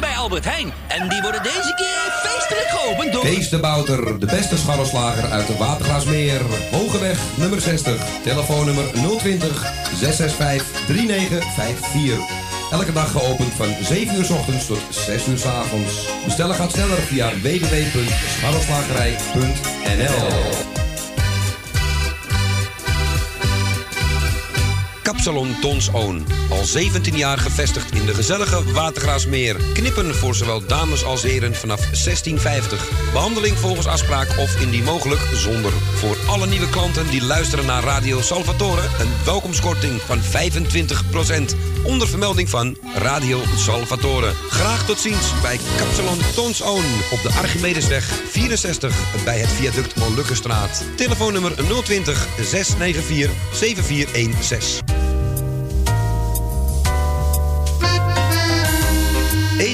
bij Albert Heijn. En die worden deze keer feestelijk geopend door... Kees de Bouter, de beste scharrelslager uit de Watergraasmeer. Hogeweg, nummer 60. Telefoonnummer 020 665 3954. Elke dag geopend van 7 uur s ochtends tot 6 uur s avonds. Bestellen gaat sneller via www.scharrelslagerij.nl Kapsalon Tons Own. Al 17 jaar gevestigd in de gezellige Watergraasmeer. Knippen voor zowel dames als heren vanaf 1650. Behandeling volgens afspraak of indien mogelijk zonder. Voor alle nieuwe klanten die luisteren naar Radio Salvatore... een welkomstkorting van 25%. Onder vermelding van Radio Salvatore. Graag tot ziens bij Kapsalon Tons Own. Op de Archimedesweg 64 bij het viaduct Molukkenstraat. Telefoonnummer 020 694 7416.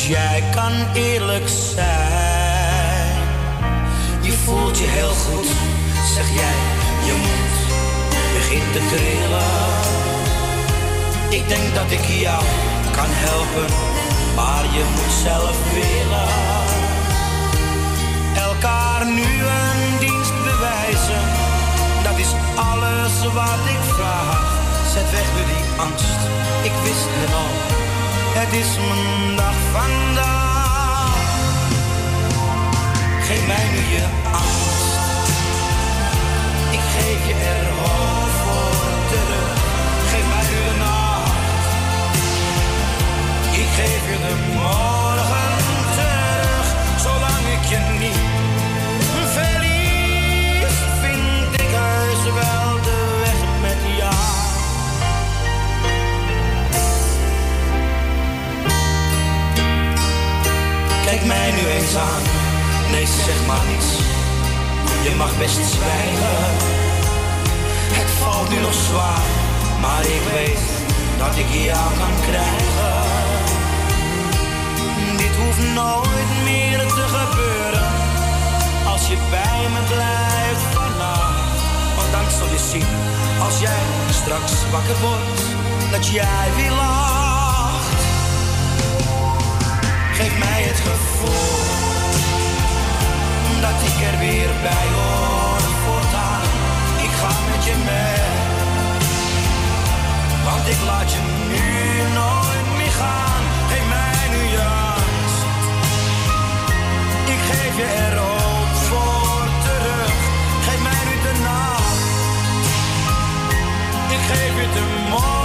Dus jij kan eerlijk zijn. Je voelt je heel goed, zeg jij, je moed begint te trillen. Ik denk dat ik jou kan helpen, maar je moet zelf willen. Elkaar nu een dienst bewijzen, dat is alles wat ik vraag. Zet weg nu die angst, ik wist het al, het is mijn dag vandaag. Geef mij nu je angst. Ik geef je er hoop voor terug. Geef mij nu de nacht. Ik geef je de morgen terug. Zolang ik je niet Kijk mij nu eens aan. Nee, zeg maar niets. Je mag best zwijgen. Het valt nu nog zwaar, maar ik weet dat ik jou kan krijgen. Dit hoeft nooit meer te gebeuren. Als je bij me blijft vannacht. Want dan zul je zien, als jij straks wakker wordt, dat jij weer lacht. Geef mij het gevoel dat ik er weer bij hoor voortaan. Ik ga met je mee, want ik laat je nu nooit meer gaan. Geef mij nu angst, ik geef je er ook voor terug. Geef mij nu de nacht, ik geef je de morgen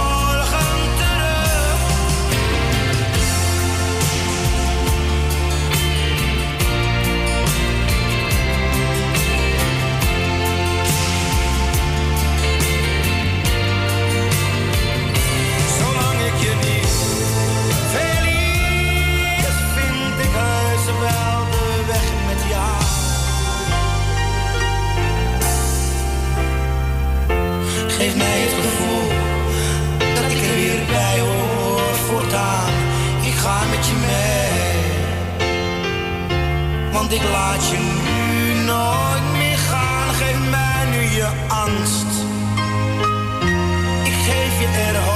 want ik laat je nu nooit meer gaan. Geef mij nu je angst. Ik geef je er hoop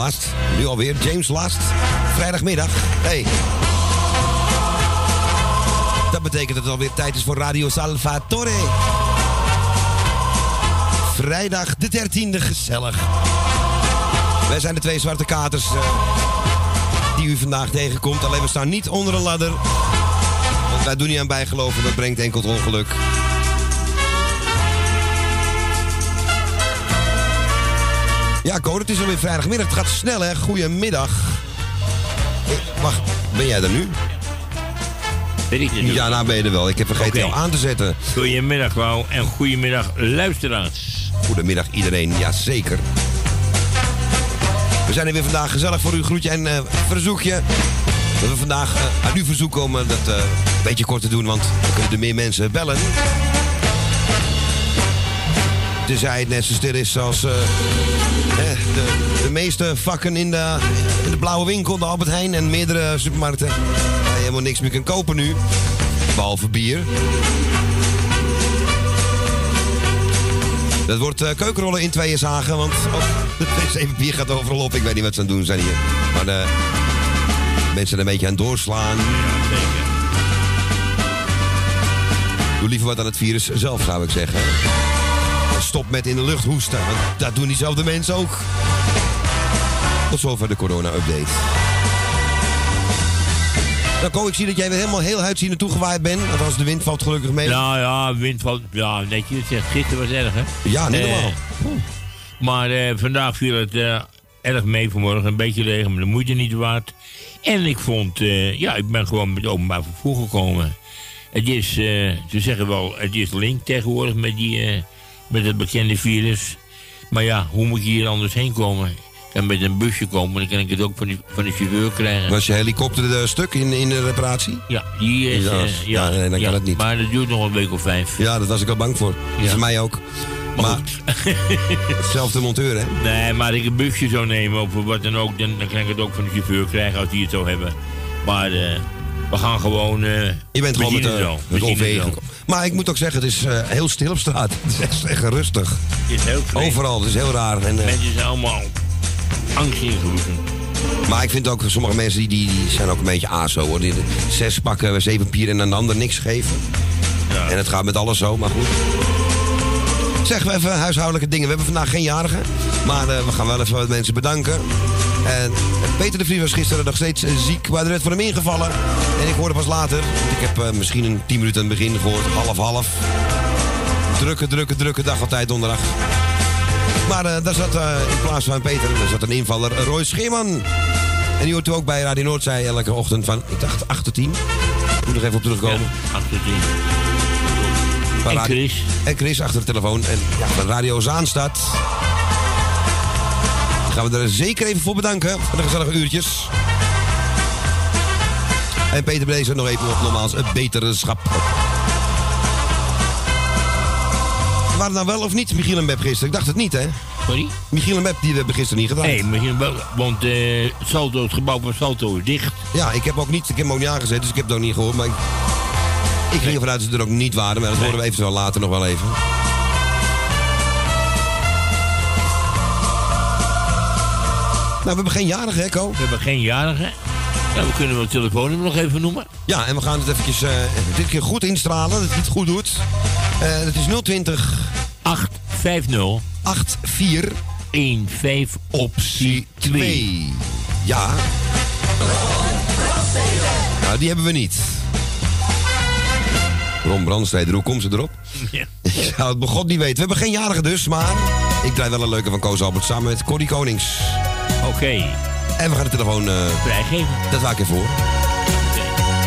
Last. Nu alweer. James Last. Vrijdagmiddag. Hey. Dat betekent dat het alweer tijd is voor Radio Salvatore. Vrijdag de 13e. Gezellig. Wij zijn de twee zwarte katers eh, die u vandaag tegenkomt. Alleen we staan niet onder een ladder. Want wij doen niet aan bijgeloven. Dat brengt enkel ongeluk. Ja, Ko, het is alweer vrijdagmiddag. Het gaat snel, hè? Goedemiddag. Wacht, ben jij er nu? Ben ik er nu? Ja, nou ben je er wel. Ik heb vergeten Oké. jou aan te zetten. Goedemiddag, Wouw. En goedemiddag, luisteraars. Goedemiddag iedereen, ja zeker. We zijn er weer vandaag gezellig voor uw groetje en eh, verzoekje. We hebben vandaag eh, aan u verzoek om eh, dat een beetje kort te doen, want dan kunnen er meer mensen bellen. Tenzij het net zo stil is als eh, eh, de, de meeste vakken in de, in de blauwe winkel, de Albert Heijn en meerdere supermarkten. Waar je helemaal niks meer kan kopen nu. Behalve bier. Dat wordt eh, keukenrollen in tweeën zagen, want ook de wc-papier gaat overal op. Ik weet niet wat ze aan het doen zijn hier. Maar de mensen zijn een beetje aan het doorslaan. Zeker. Doe liever wat aan het virus zelf, zou ik zeggen. Stop met in de lucht hoesten, want dat doen diezelfde mensen ook. Tot zover de corona-update. Nou, Ko, ik zie dat jij weer helemaal heel uitzien naartoe gewaaid bent. Althans, de wind valt gelukkig mee. Nou ja, wind valt. Ja, netjes. Het gisteren was erg, hè? Ja, niet normaal. Maar eh, vandaag viel het eh, erg mee vanmorgen. Een beetje regen, maar de moeite niet waard. En ik vond, eh, ja, ik ben gewoon met openbaar vervoer gekomen. Het is, ze zeggen wel, het is link tegenwoordig met, die, met het bekende virus. Maar ja, hoe moet je hier anders heen komen? Kan met een busje komen, dan kan ik het ook van de, van de chauffeur krijgen. Was je helikopter eh, stuk in, in de reparatie? Ja, die is... Ja, eh, ja, nee, dan kan het niet. Maar dat duurt nog een week of vijf. Ja, dat was ik al bang voor. Voor mij ook. Maar Maar hetzelfde monteur, hè? Nee, maar ik een busje zou nemen of wat dan ook, dan, dan kan ik het ook van de chauffeur krijgen als die het zou hebben. Maar eh, we gaan gewoon. eh Je bent gewoon met de het wel. Met. Maar ik moet ook zeggen, het is eh, heel stil op straat. Het is echt, echt rustig. Het is heel vreemd. Overal, het is heel raar. En, eh, Mensen zijn allemaal angst ingeboezemd. maar ik vind ook, sommige mensen die, die, die zijn ook een beetje aso. Hoor. Die, zes pakken, zeven pier en de ander niks geven. Ja. En het gaat met alles zo, maar goed. Zeggen we even huishoudelijke dingen. We hebben vandaag geen jarigen. Maar eh, we gaan wel even wat mensen bedanken. En Peter de Vries was gisteren nog steeds eh, ziek. Maar er werd voor hem ingevallen. En ik hoorde pas later. Ik heb eh, misschien een 10 minuten aan het begin gehoord. Half half. Drukke, drukke, drukke dag altijd donderdag. Maar eh, daar zat in plaats van Peter, daar zat een invaller, Roy Scheerman. En die hoort u ook bij Radio Noordzij elke ochtend van, ik dacht 8 tot 10. Ik moet nog even op terugkomen. Ja, achter die. Waar En radio- Chris? En Chris achter de telefoon. En ja, Radio Zaan staat. Dan gaan we er zeker even voor bedanken. Voor de gezellige uurtjes. En Peter Brezer nog even op nogmaals een betere schap. Waren het nou wel of niet, Michiel en Beb gisteren? Ik dacht het niet, hè? Sorry? Michiel en Beb, die hebben gisteren niet gedaan. Nee, misschien wel. Want eh Salto, het gebouw van Salto is dicht. Ja, ik heb, ook niet, ik heb hem ook niet aangezet, dus ik heb het ook niet gehoord. Maar ik, ik ging ervan uit dat ze er ook niet waren. Maar dat horen we eventueel later nog wel even. Nou, we hebben geen jarige, hè, Ko? We hebben geen jarige. Ja, we kunnen wel het telefoonnummer nog even noemen. Ja, en we gaan het eventjes, eh, dit keer goed instralen, dat het het goed doet. Eh dat is 020 850 84 15 optie 2. Ja. Nou, die hebben we niet. Ron Brandsteder, hoe komt ze erop? Ja. Ik zou het begon niet weten. We hebben geen jarige dus, maar ik draai wel een leuke van Koos Albert samen met Corrie Konings. Oké, En we gaan de telefoon, eh, vrijgeven. dat waak ik voor.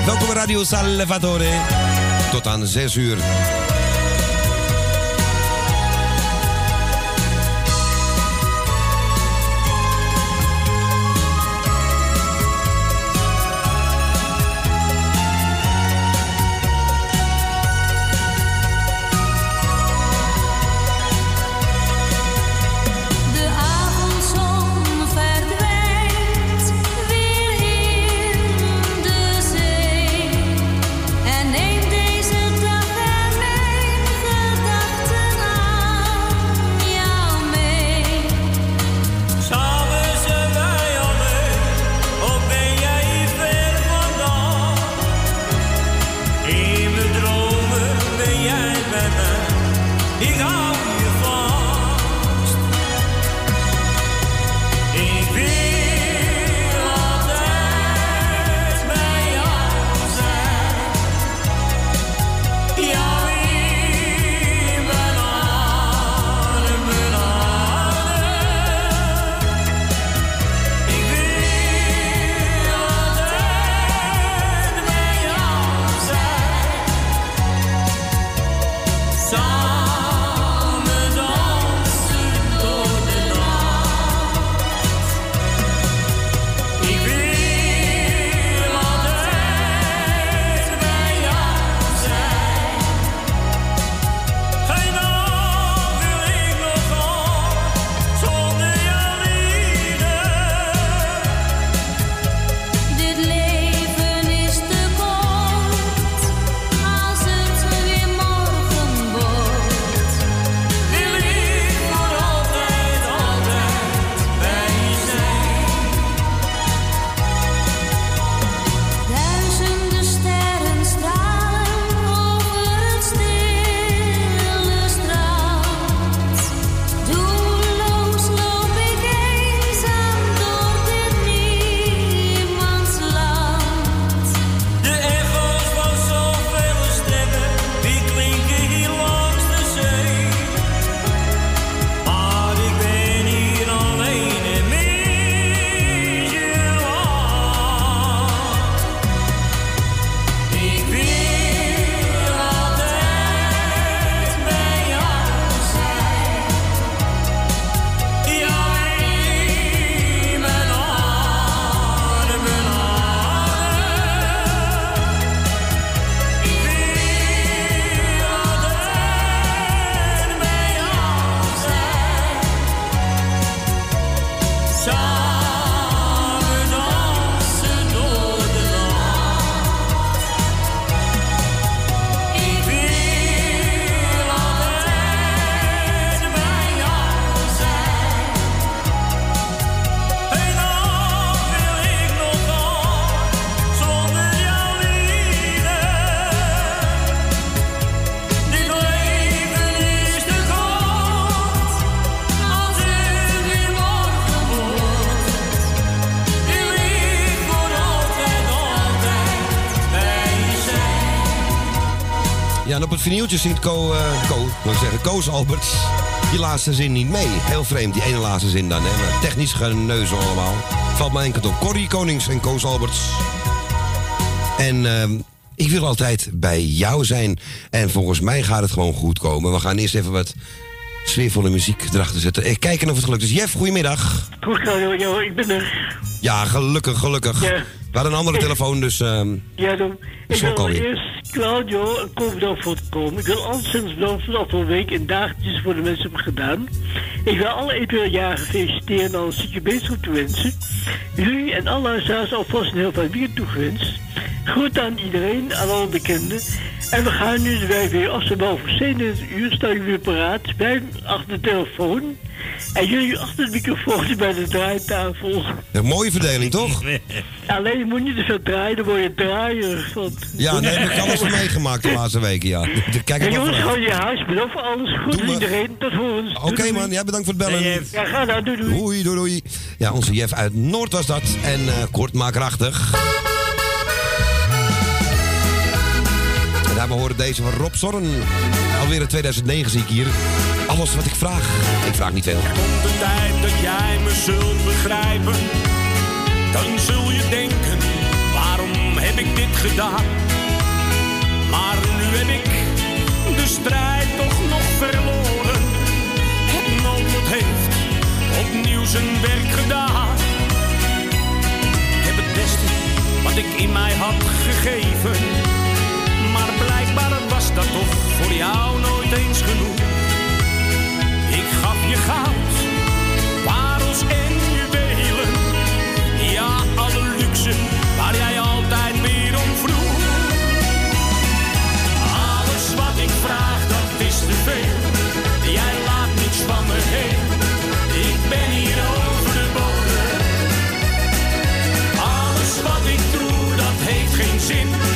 Welkom bij Radio Salvatore. Tot aan 6 uur. Vinyltje zingt Co, Co, wil ik zeggen, Koos Alberts die laatste zin niet mee. Heel vreemd, die ene laatste zin dan. Hè? Technisch geneuzel allemaal. Valt me enkel op Corrie Konings en Koos Alberts. En ehm, ik wil altijd bij jou zijn. En volgens mij gaat het gewoon goed komen. We gaan eerst even wat sfeervolle muziek erachter zetten. Eh, kijken of het gelukt is. Jeff, goedemiddag. Goed, ik ben er. Ja, gelukkig, gelukkig. Ja. We hadden een andere telefoon, dus... ehm, Ja, dan. Ik wil eerst Claudio een te komen. Ik wil bedanken voor de afgelopen week en dagelijks voor de mensen hebben gedaan. Ik wil alle evenjaren feliciteren en al een stukje beterschap te wensen. Jullie en alle luisteraars alvast een heel fijn weekend toegewenst. Groet aan iedereen, aan alle bekenden. En we gaan nu de weer afstemmen over 27 uur. Sta ik weer paraat. Wij achter de telefoon. En jullie achter de microfoon bij de draaitafel. een mooie verdeling, toch? Alleen je moet niet te veel draaien, dan word je draaier. Want... Ja, nee, heb ik alles van meegemaakt de laatste weken, ja. Kijk Ja, jongens, hou je huis, bedankt voor alles. Goed Doe voor iedereen. Tot volgende. Oké man, ja, bedankt voor het bellen. Ja, ga dan. Doei, doei. Doei, doei, doei. Ja, onze Jeff uit Noord was dat. En eh, kort maar krachtig. En daar we horen deze van Rob Zorn. Alweer in 2009 zie ik hier. Alles wat ik vraag. Ik vraag niet veel. Komt de tijd dat jij me zult begrijpen, dan zul je denken: waarom heb ik dit gedaan? Maar nu heb ik de strijd toch nog verloren. Het noodlot heeft opnieuw zijn werk gedaan. Ik heb het beste wat ik in mij had gegeven. Dat toch voor jou nooit eens genoeg. Ik gaf je goud, parels en juwelen. Ja, alle luxe waar jij altijd weer om vroeg. Alles wat ik vraag, dat is te veel. Jij laat niets van me heen. Ik ben hier over de bodem. Alles wat ik doe, dat heeft geen zin.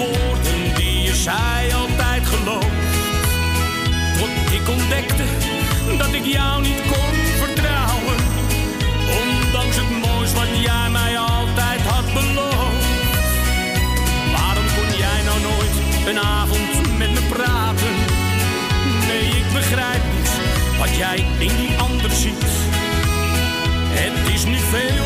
Woorden die je zei altijd geloofd. Tot ik ontdekte dat ik jou niet kon vertrouwen. Ondanks het moois wat jij mij altijd had beloofd. Waarom kon jij nou nooit een avond met me praten? Nee, ik begrijp niet wat jij in die ander ziet. Het is nu veel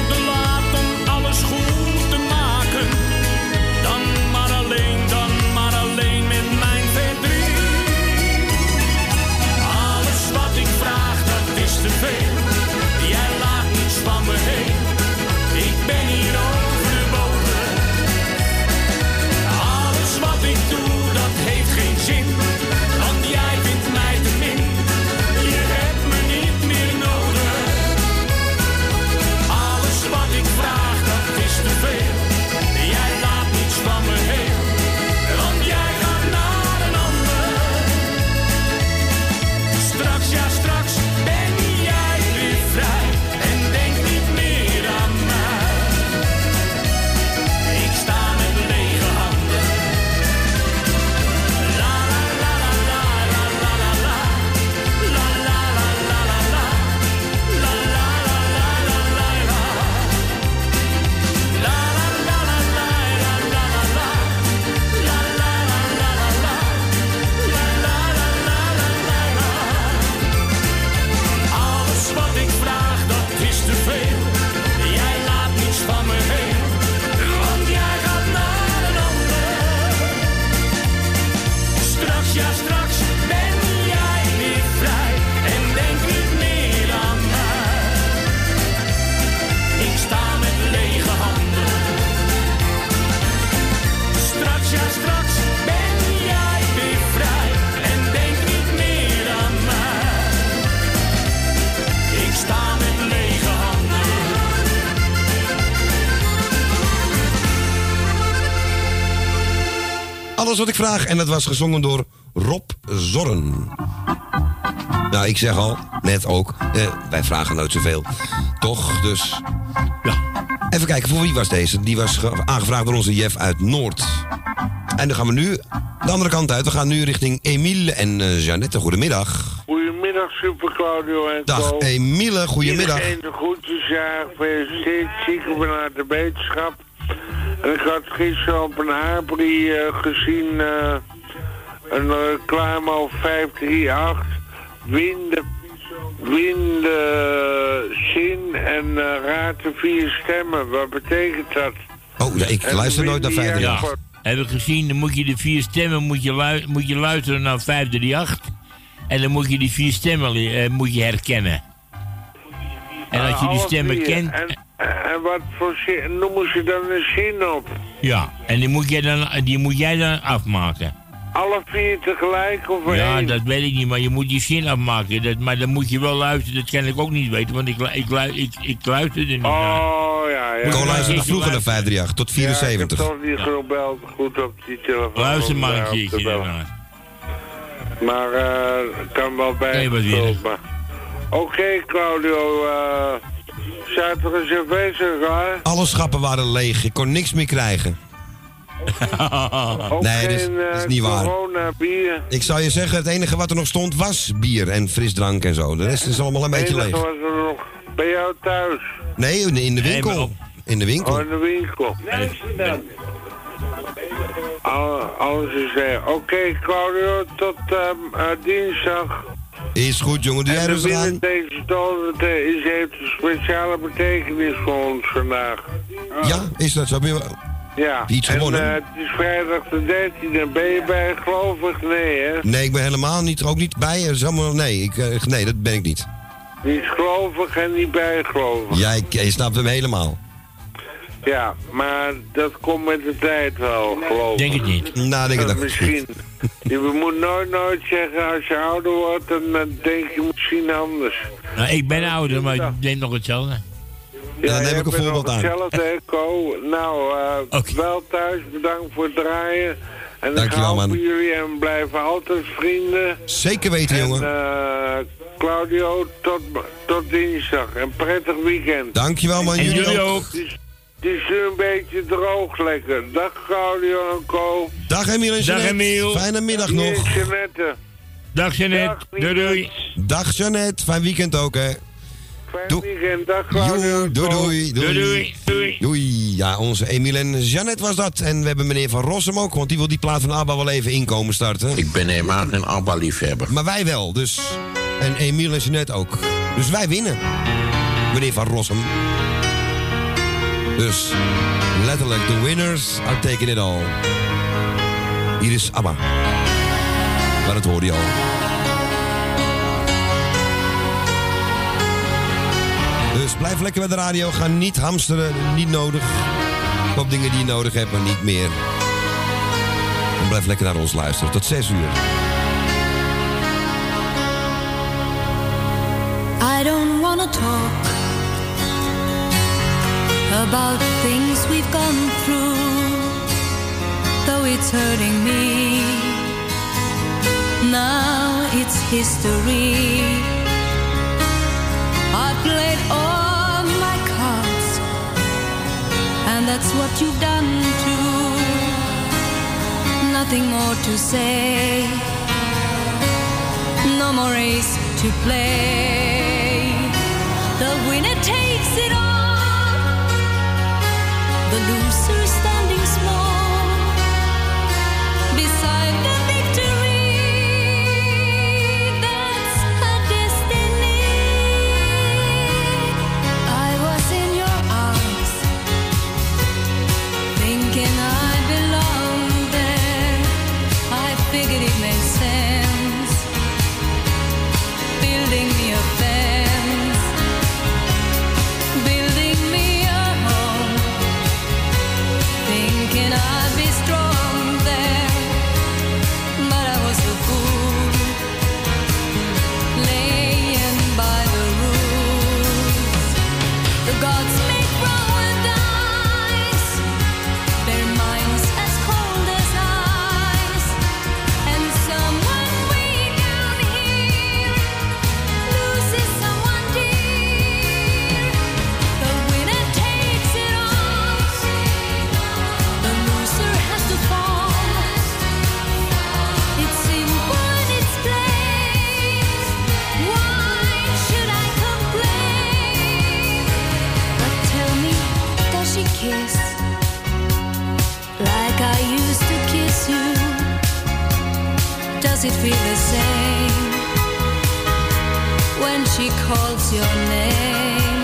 Alles wat ik vraag. En dat was gezongen door Rob Zorn. Nou, ik zeg al, net ook, eh, wij vragen nooit zoveel. Toch? Dus. Ja. Even kijken, voor wie was deze? Die was ge- aangevraagd door onze Jeff uit Noord. En dan gaan we nu de andere kant uit. We gaan nu richting Emiele en eh Jeannette. Goedemiddag. Goedemiddag, Super Claudio en Dag Co. Emiele, goedemiddag. Iedereen de groetjes, ja, gefeliciteerd. Zieken we naar de wetenschap. En ik had gisteren op een Abri eh, gezien eh, een reclame op 538. Winden, winden, zin en eh, raad de vier stemmen. Wat betekent dat? Oh, ja, ik En luister nooit naar Winnie, ja, 538. Heb ik gezien, dan moet je de vier stemmen moet je, lu- moet je luisteren naar 538. En dan moet je die vier stemmen moet je herkennen. En als je die stemmen kent, En, en wat voor zin, noemen ze dan een zin op? ja, en die moet, jij dan, die moet jij dan afmaken. Alle vier tegelijk of Ja, één? dat weet ik niet, maar je moet die zin afmaken. Dat, maar dan moet je wel luisteren, dat kan ik ook niet weten, want ik, ik, ik, ik luisterde niet naar. Oh, ja, ja. Luisterde maar vroeger naar eens 538 tot 74. Ja, ik heb toch niet gebeld goed op die telefoon. Luister maar om een keertje daarnaar. Maar eh kan wel Nee, wat weer. bijgevuld. Oké, Claudio. eh er een cerveza klaar? Alle schappen waren leeg. Ik kon niks meer krijgen. Nee, dat is- dat is eh, niet waar. corona bier. Ik zou je zeggen, het enige wat er nog stond was bier en frisdrank en zo. De rest is allemaal een beetje Enige leeg. was er nog bij jou thuis. Nee, in de- in de Nee, maar winkel. In de Oh, winkel. in de winkel. Al- Alles is er. Oké, Claudio, tot ehm, eh, dinsdag. Is goed, jongen. Doe jij En de rustig aan. deze toon eh, is, heeft een speciale betekenis voor ons vandaag. Ja, is dat zo? Ja. Iets en, gewonnen? eh, het is vrijdag de 13e. Ben je bij gelovig? Nee, hè? Nee, ik ben helemaal niet, ook niet bij. Er is allemaal- Nee, ik, eh, nee, dat ben ik niet. Niet gelovig en niet bijgelovig. Jij, je snapt hem helemaal. Ja, maar dat komt met de tijd wel, geloof ik. Denk het niet. Nou, denk ik dat. Misschien. Je moet nooit, nooit zeggen als je ouder wordt, dan denk je misschien anders. Nou, ik ben ouder, maar ik denk nog hetzelfde. Ja, dan neem ik een voorbeeld aan. Hetzelfde, Co. Nou, eh, wel thuis, bedankt voor het draaien. En dan Dankjewel, gaan man. voor jullie en blijven altijd vrienden. Zeker weten, En jongen. eh, Claudio, tot, tot dinsdag. Een prettig weekend. Dankjewel, man. En Jullie jullie ook. ook. Het is, een beetje droog lekker. Dag Claudio en Co. Dag, Emiel en Dag, Jeanette. Emiel. Fijne middag Hier nog. Jeanette. Dag Jeanette, Dag, doei doei. Dag, Jeannette. Fijn weekend ook, hè. Fijn Doe- weekend. Dag Claudio. Doei, doei, Doei doei. doei. doei. Doei. Ja, onze Emiel en Jeannette was dat. En we hebben meneer Van Rossum ook, want die wil die plaat van ABBA wel even inkomen starten. Ik ben helemaal geen ABBA-liefhebber. Maar wij wel, dus. En Emiel en Jeannette ook. Dus wij winnen. Meneer Van Rossum. Dus, letterlijk, the winners are taking it all. Hier is ABBA. Maar dat hoorde je al. Dus blijf lekker bij de radio. Ga niet hamsteren, niet nodig. Op dingen die je nodig hebt, maar niet meer. En blijf lekker naar ons luisteren. Tot 6 uur. I don't wanna talk about things we've gone through, though it's hurting me. Now it's history. I've played all my cards, and that's what you've done too. Nothing more to say no more race to play. The loser she calls your name?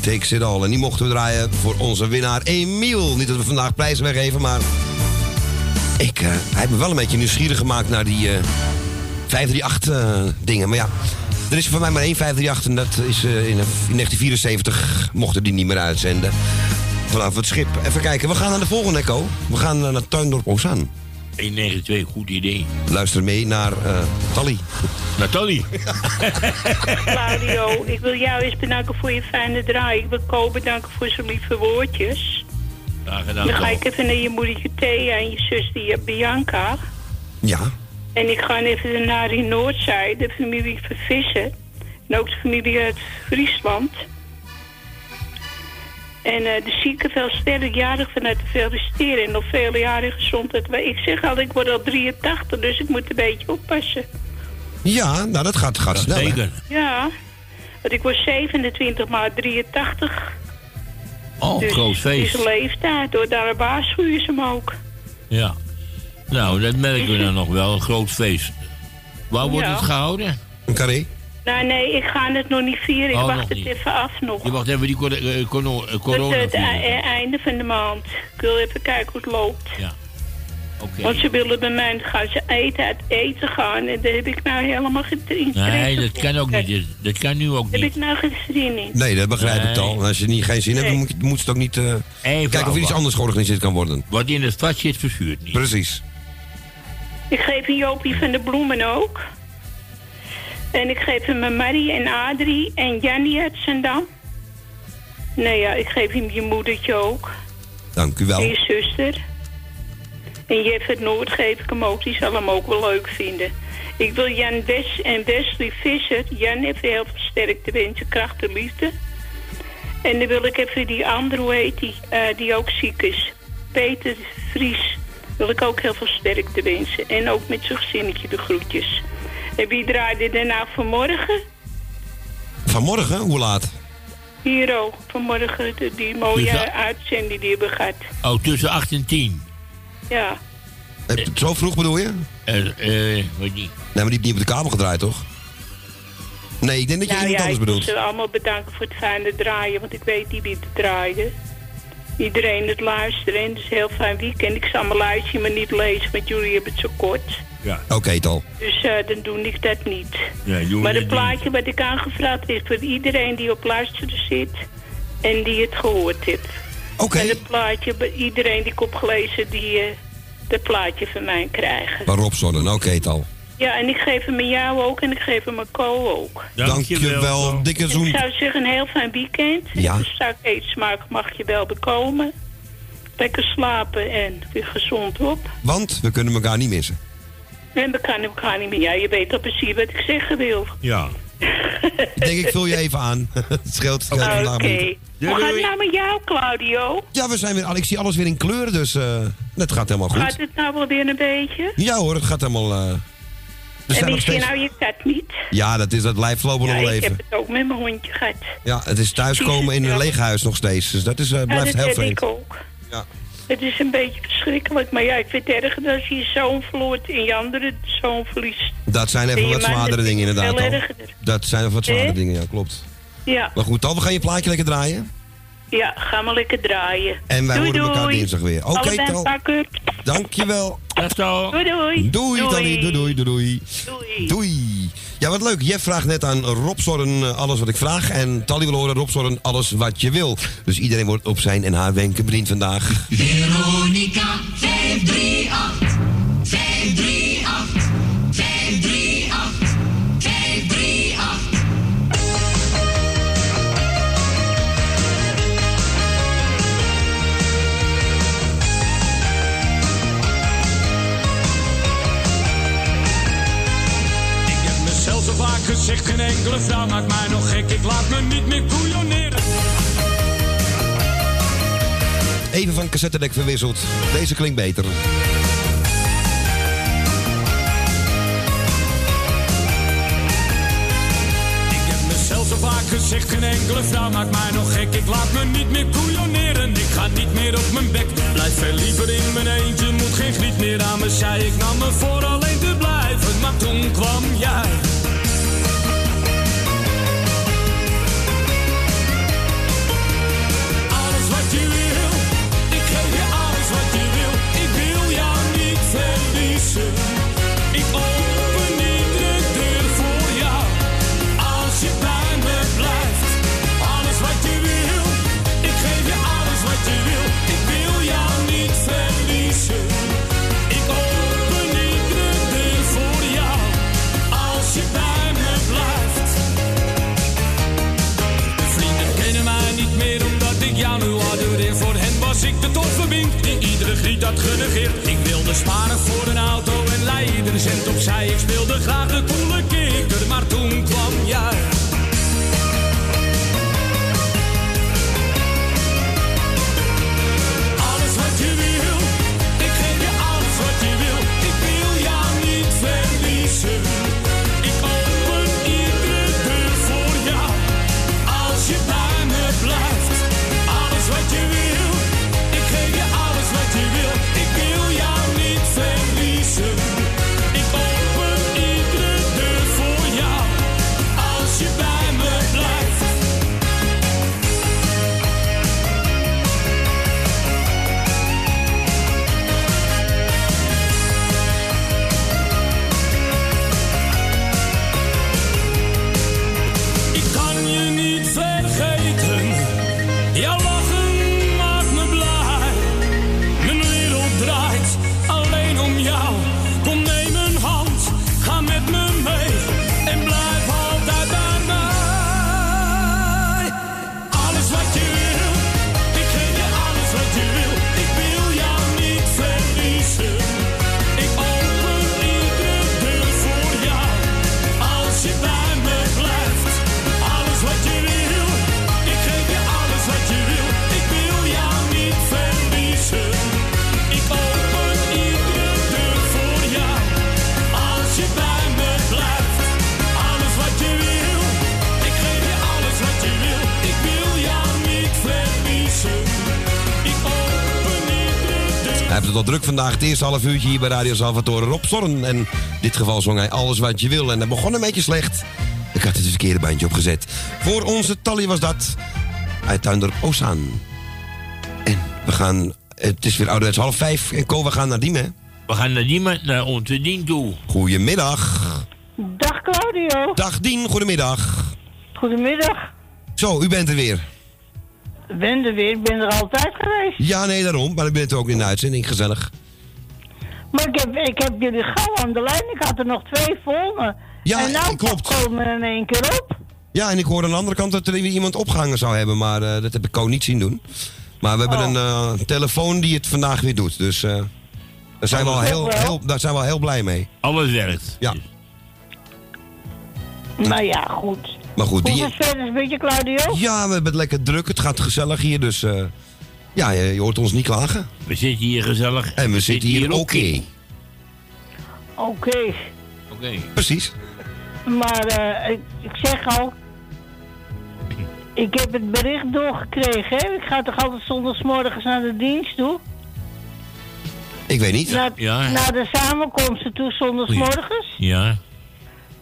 Takes It All. En die mochten we draaien voor onze winnaar Emiel. Niet dat we vandaag prijzen weggeven, maar... Ik, eh, hij heeft me wel een beetje nieuwsgierig gemaakt naar die eh 538-dingen. maar ja, er is voor mij maar één 538 en dat is eh, in, in 1974 mochten die niet meer uitzenden. Vanaf het schip. Even kijken, we gaan naar de volgende, Echo. We gaan eh, naar Tuindorp Ozaan. 192, goed idee. Luister mee naar eh Nathalie. Claudio, ik wil jou eens bedanken voor je fijne draai. Ik wil Ko bedanken voor zijn lieve woordjes. Graag gedaan. Dan ga ik even naar je moedertje Thea en je zus die Bianca. Ja. En ik ga even naar die Noordzij, de familie Vervissen. En ook de familie uit Friesland. En eh, de zieken veel sterk jarig vanuit te feliciteren. En nog vele jaren gezondheid. Maar ik zeg al, ik word al 83, dus ik moet een beetje oppassen. Ja, nou dat gaat, gaat snel. hè? Zeker. Ja, want ik word 27 maar 83. Oh, dus groot het feest. is een leeftijd, hoor. Daar waarschuwen ze hem ook. Ja. Nou, dat merken we dan nog wel. Een groot feest. Waar wordt Ja. het gehouden? Een carré? Nou, nee, ik ga het nog niet vieren. Ik Oh, wacht het niet. even af nog. Je wacht even die cor- eh, corona, eh, Het, corona het vieren. e- einde van de maand. Ik wil even kijken hoe het loopt. Ja. Oké. Want ze willen bij mij, gaan ze eten, uit eten gaan. En daar heb ik nou helemaal geen Nee, dat voor. kan ook niet. Dat- Dat kan nu ook Daar heb niet. ik nou geen zin in. Nee, dat begrijp ik al. Als je niet, geen zin hebt, dan moet, je, moet het ook niet... eh, Even kijken of er iets anders georganiseerd kan worden. Wat in het vat zit, verzuurt niet. Precies. Ik geef een Jopie van de Bloemen ook. En ik geef hem een Marie en Adrie en Jannie uit Zandam. Nou ja, ik geef hem je moedertje ook. Dank u wel. En je zuster. En Jeff het Noord geef ik hem ook. Die zal hem ook wel leuk vinden. Ik wil Jan Wes en Wesley Visser. Jan even heel veel sterkte wensen, kracht en liefde. En dan wil ik even die andere, hoe heet die, eh, die ook ziek is. Peter Vries. Wil ik ook heel veel sterkte wensen. En ook met zijn gezinnetje de groetjes. En wie draaide er nou vanmorgen? Vanmorgen, hoe laat? Hero, vanmorgen de- die mooie Dus uitzending die we gehad. Oh, tussen 8 en 10. Ja. Heb je het zo vroeg bedoel je? Eh, eh, wat niet. Nee, maar die heeft niet op de kabel gedraaid, toch? Nee, ik denk dat je nou iemand ja, anders ik wil bedoelt. ze allemaal bedanken voor het fijne draaien, want ik weet niet wie het draaide. iedereen het luisteren. En het is een heel fijn weekend. Ik zal mijn lijstje maar niet lezen, want jullie hebben het zo kort. Ja. Oké, Tal. Dus eh, dan doe ik dat niet. Ja, maar het plaatje wat ik aangevraagd is voor iedereen die op luisteren zit en die het gehoord heeft. Oké. En het plaatje bij iedereen die ik opgelezen die eh het plaatje van mij krijgen. Maar Rob Zonnen, oké, Tal. Ja, en ik geef hem aan jou ook en ik geef hem aan Co ook. Dankjewel, dikke zoen. Ik zou zeggen een heel fijn weekend. Ja. Dus straks eetsmaak mag je wel bekomen. Lekker slapen en weer gezond op. Want we kunnen elkaar niet missen. En we kan elkaar niet meer. Ja, je weet al precies wat ik zeggen wil. Ja. Ik denk, ik vul je even aan. het scheelt, Oké. vandaag niet. Hoe gaat het nou met jou, Claudio? Ja, we zijn weer, ik zie alles weer in kleur, dus eh het gaat helemaal Gaat goed. het nou wel weer een beetje? Ja hoor, het gaat helemaal... eh, we en je steeds... nou je kat niet? Ja, dat, is, dat blijft lopen Ja, nog ik leven. heb het ook met mijn hondje gehad. Ja, het is thuiskomen in een leeg huis nog steeds. Dus dat is, eh, Ja, blijft dat heel vreemd. ik ook. Ja. Het is een beetje verschrikkelijk, maar ja, ik vind het erger als je je zoon verloort en je andere zoon verliest. Dat zijn En even wat zwaardere dingen inderdaad. Dat zijn even wat zwaardere dingen, ja, klopt. Ja, Maar goed, Tal, we gaan je plaatje lekker draaien. ja, ga maar lekker draaien. En wij doei, horen elkaar doei. dinsdag weer. Oké, Tal. pakker. Dankjewel. Dag Tal. Doei, doei. Doei. Doei, doei, doei, doei. Doei. Doei. Ja, wat leuk. Jeff vraagt net aan Rob Zorren eh, alles wat ik vraag. En Tally wil horen Rob Zorren alles wat je wil. Dus iedereen wordt op zijn en haar wenken bediend vandaag. Veronica 538 538 gezegd, geen enkele vrouw maakt mij nog gek. Ik laat me niet meer koeioneren. Even van cassettedek verwisseld. Deze klinkt beter. Ik heb mezelf zo vaak gezegd, geen enkele vrouw maakt mij nog gek. Ik laat me niet meer koeioneren, ik ga niet meer op mijn bek. Blijf veel liever in mijn eentje, moet geen griet meer aan me zij. Ik nam me voor alleen te Het eerste half uurtje hier bij Radio Salvatore. Rob Zorn. En in dit geval zong hij alles wat je wil. En dat begon een beetje slecht. Ik had het dus verkeerde bandje opgezet. Voor onze Tally was dat. Uit Ozaan. En gaan... Het is weer ouderwets half vijf. En Ko, we gaan naar Diemen. We gaan naar Diemen, naar onze dien toe. Goedemiddag. Dag Claudio. Dag Dien, goedemiddag. Goedemiddag. Zo, u bent er weer. Ik ben er weer, ik ben er altijd geweest. Ja, nee, daarom. Maar ik ben er ook in de uitzending. Gezellig. Ik heb, jullie gauw aan de lijn. Ik had er nog twee voor me. Ja, en nou klopt. komen er in één keer op. Ja, en ik hoor aan de andere kant dat er weer iemand opgehangen zou hebben. Maar eh, dat heb ik Ko niet zien doen. Maar we hebben een eh, telefoon die het vandaag weer doet. Dus eh, daar, zijn we al Oh, heel, toch wel? heel, daar zijn we al heel blij mee. Alles werkt. Ja. Maar ja, goed. Maar goed, Hoe die... is het verder een beetje, Claudio? Ja, we hebben het lekker druk. Het gaat gezellig hier. Dus eh, ja, je, je hoort ons niet klagen. We zitten hier gezellig. En we zitten hier oké. Oké. Oké. Precies. Maar eh, ik, ik zeg al... Ik heb het bericht doorgekregen, hè? Ik ga toch altijd zondagsmorgens naar de dienst toe? Ik weet niet. Naar, Ja. naar de samenkomsten toe zondagsmorgens? Ja.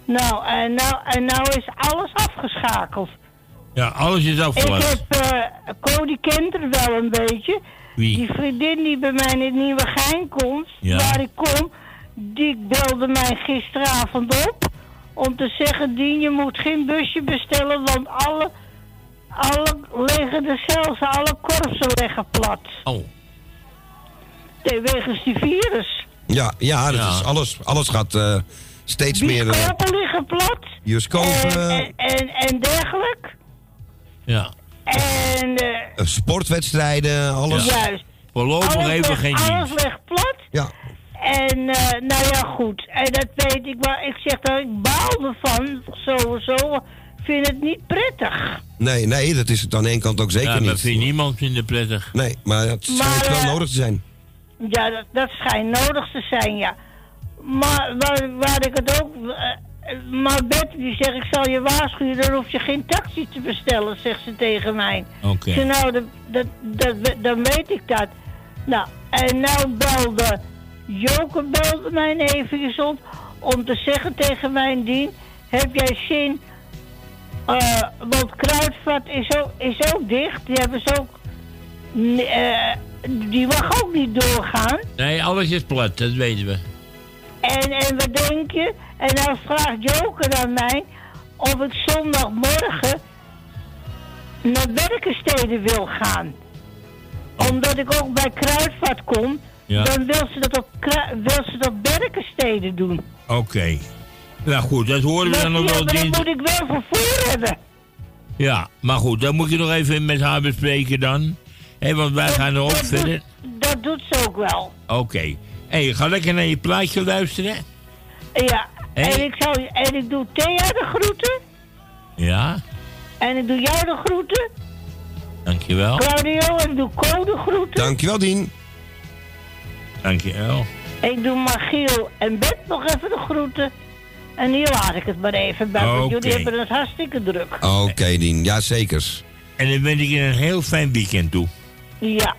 Nou, en nou, en nou is alles afgeschakeld. Ja, alles is Ik afgelast. heb, eh Cody kent er wel een beetje. Wie? Die vriendin die bij mij in het Nieuwe Gein komt, Ja. waar ik kom, die belde mij gisteravond op om te zeggen, Dien, je moet geen busje bestellen, want alle, alle liggen de cells, alle korpsen liggen plat. Oh. Wegens die virus. Ja, ja, dat Ja. Is alles, alles gaat eh, steeds meer... eh, Bioscopen liggen plat. bioscopen, En, en, en dergelijk. Ja. En, eh, eh, sportwedstrijden, alles. juist. Voorlopig Alles even ligt- geen Alles ligt plat. Ja. En, eh, nou ja, goed. En dat weet ik, maar ik zeg dat ik baal ervan, sowieso. Ik vind het niet prettig. Nee, nee, dat is het aan de ene kant ook zeker ja, niet. dat vindt niemand vinden prettig. Nee, maar het schijnt Maar, wel eh, nodig te zijn. Ja, dat, dat schijnt nodig te zijn, ja. Maar waar, waar ik het ook... eh, maar Bette die zegt, ik zal je waarschuwen, dan hoef je geen taxi te bestellen, zegt ze tegen mij. Oké. Zeg, nou, dat, dat, dat, dan weet ik dat. Nou, en nou belde Joke belde mij even op om te zeggen tegen mijn dien, heb jij zin, eh, want Kruidvat is ook, is ook dicht, die hebben ze ook, n- eh, die mag ook niet doorgaan. Nee, alles is plat, dat weten we. En, en wat denk je? En dan vraagt Joker aan mij of ik zondagmorgen naar Berkenstede wil gaan. Omdat ik ook bij Kruidvat kom, Ja. dan wil ze dat op, wil ze dat Berkenstede doen. Oké. Nou goed, dat horen we dan nog ja, wel maar dan dinsdag. moet ik wel vervoer hebben. Ja, maar goed, dan moet je nog even met haar bespreken dan. Hé, want wij gaan er ook dat verder. Doet, dat doet ze ook wel. Oké. Hé, ga lekker naar je plaatje luisteren. Ja, Hey. en, ik zal, en ik doe Thea de groeten. Ja, En ik doe jou de groeten. dankjewel. Claudio, en ik doe Co de groeten. Dankjewel, Dien. Dankjewel. Ik doe Magiel en Bert nog even de groeten. En hier laat ik het maar even bij, want Oké. jullie hebben het hartstikke druk. Oké, Dien. Ja, zekers. En dan wens ik je een heel fijn weekend toe. Ja.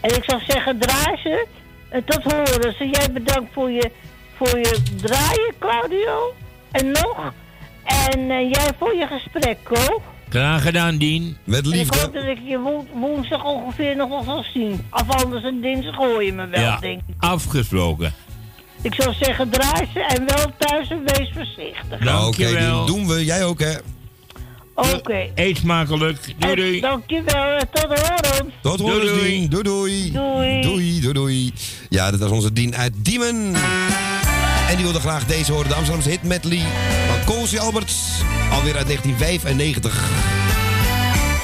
En ik zou zeggen, draai ze. En tot horen ze. Jij bedankt voor je, voor je draaien, Claudio. En nog. En eh, jij voor je gesprek, Ko. Graag gedaan, Dien. Met En ik hoop dat ik je wo- woensdag ongeveer nog wel zal zien. Of anders een dinsdag hoor je me wel, Ja, denk ik. afgesproken. Ik zou zeggen, draai ze en wel thuis en wees voorzichtig. Nou, Oké, Dankjewel. Dien. Doen we. Jij ook, hè? Oké. Eet smakelijk. Doei, En doei. Dankjewel, en tot horen. Tot horen, Doei. Doei, doei. Doei. Doei, doei, doei. Ja, dat was onze Dien uit Diemen. En die wilde graag deze horen. De Amsterdamse hit medley van Koolsje Alberts. Alweer uit 1995.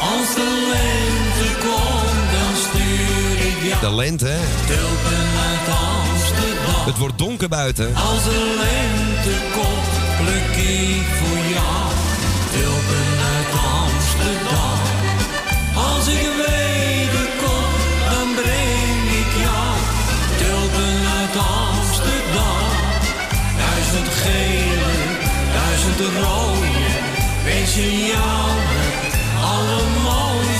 Als de lente komt, dan stuur ik jou De lente, hè? uit Amsterdam. Het wordt donker buiten. Als de lente komt, pluk ik voor jou Duizend gele, duizend rode, wees je jou het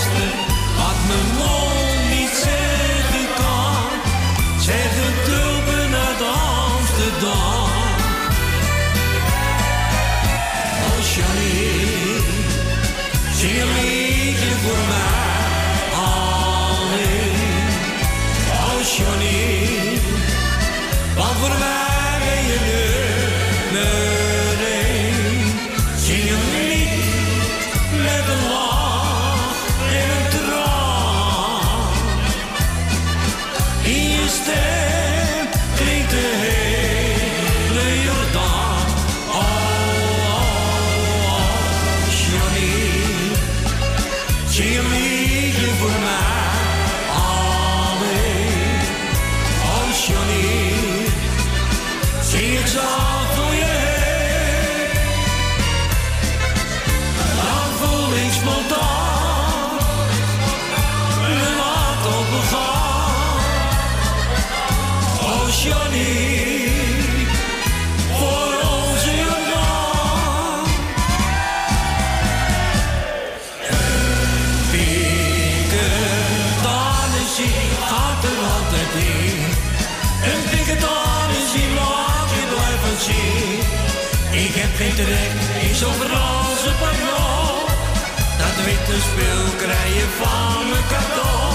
je van me cadeau.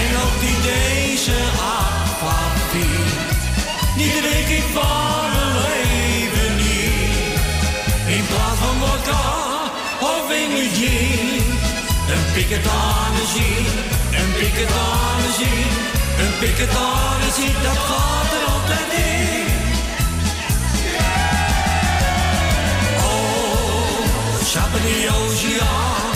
En ook die deze aquavit, die drink ik van mijn leven niet. In plaats van vodka of in mijn gin. Een piketanesie, een piketanesie, een piketanesie, dat gaat er altijd in. Oh, Sabadio, Sabadie, Holladio. Oh, Sabadio, Sabadie, Holladio. Oh, Sabadio, Sabadie,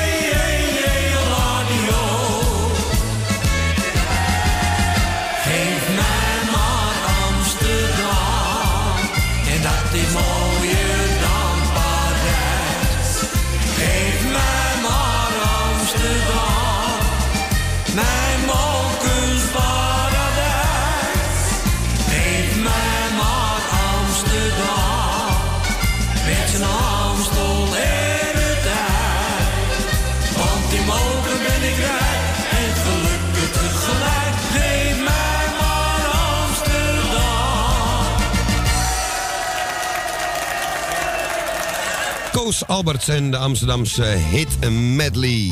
Koos Alberts en de Amsterdamse hit medley.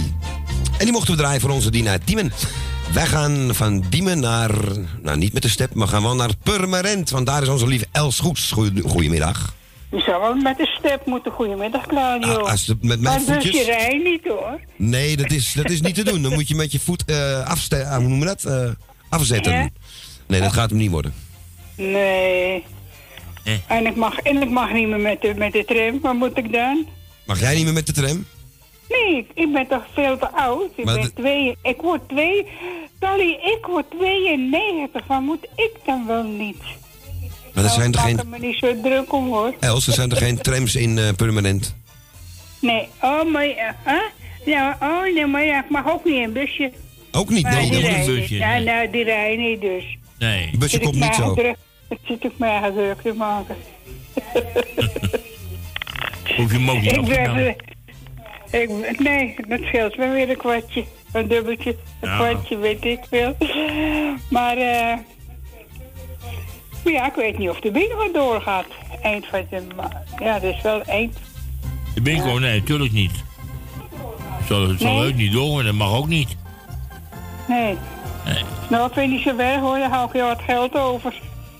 En die mochten we draaien voor onze Dina Diemen. Wij gaan van Diemen naar, nou niet met de step, maar gaan wel naar Purmerend. Want daar is onze lieve Els Goeds. Goedemiddag. Je zou wel met de step moeten. Goedemiddag, Claudio. Ah, als het met mijn maar voetjes- je niet, hoor. Nee, dat is, dat is niet te doen. Dan moet je met je voet afste- ah, hoe noemen we dat? Eh, afzetten. Nee, dat gaat hem niet worden. Nee. Eh. En, ik mag, en ik mag niet meer met de, met de tram. Wat moet ik dan? Mag jij niet meer met de tram? Nee, ik, ik ben toch veel te oud. Ik Maar ben de- twee... Ik word twee... Dolly, ik word 92. Wat moet ik dan wel niet? Maar er zijn er Nou, geen... er me niet zo druk om, hoor. Els, er zijn er geen trams in eh, Purmerend. Nee, oh, maar... ja, Huh? Ja, oh, nee, maar ja, ik mag ook niet in een busje. Ook niet, Maar nee. die dat- rijden. Ja, nee. nou, die rijden niet, dus. Nee. De busje ik komt niet zo. druk- Het zit ik mij eigen druk te maken. Hoef je ook niet Ik ben... Ik, nee, dat scheelt me weer een kwartje. Een dubbeltje. Een Ja. kwartje, weet ik veel. Maar, eh... ja, ik weet niet of de bingo doorgaat. Eind van de maand. Ja, dat is wel eind. De bingo, nee, natuurlijk niet. Zal, het zal Nee? leuk niet door, maar dat mag ook niet. Nee. Nee. Nou, ik vind niet zo weg hoor. Dan hou ik heel wat geld over.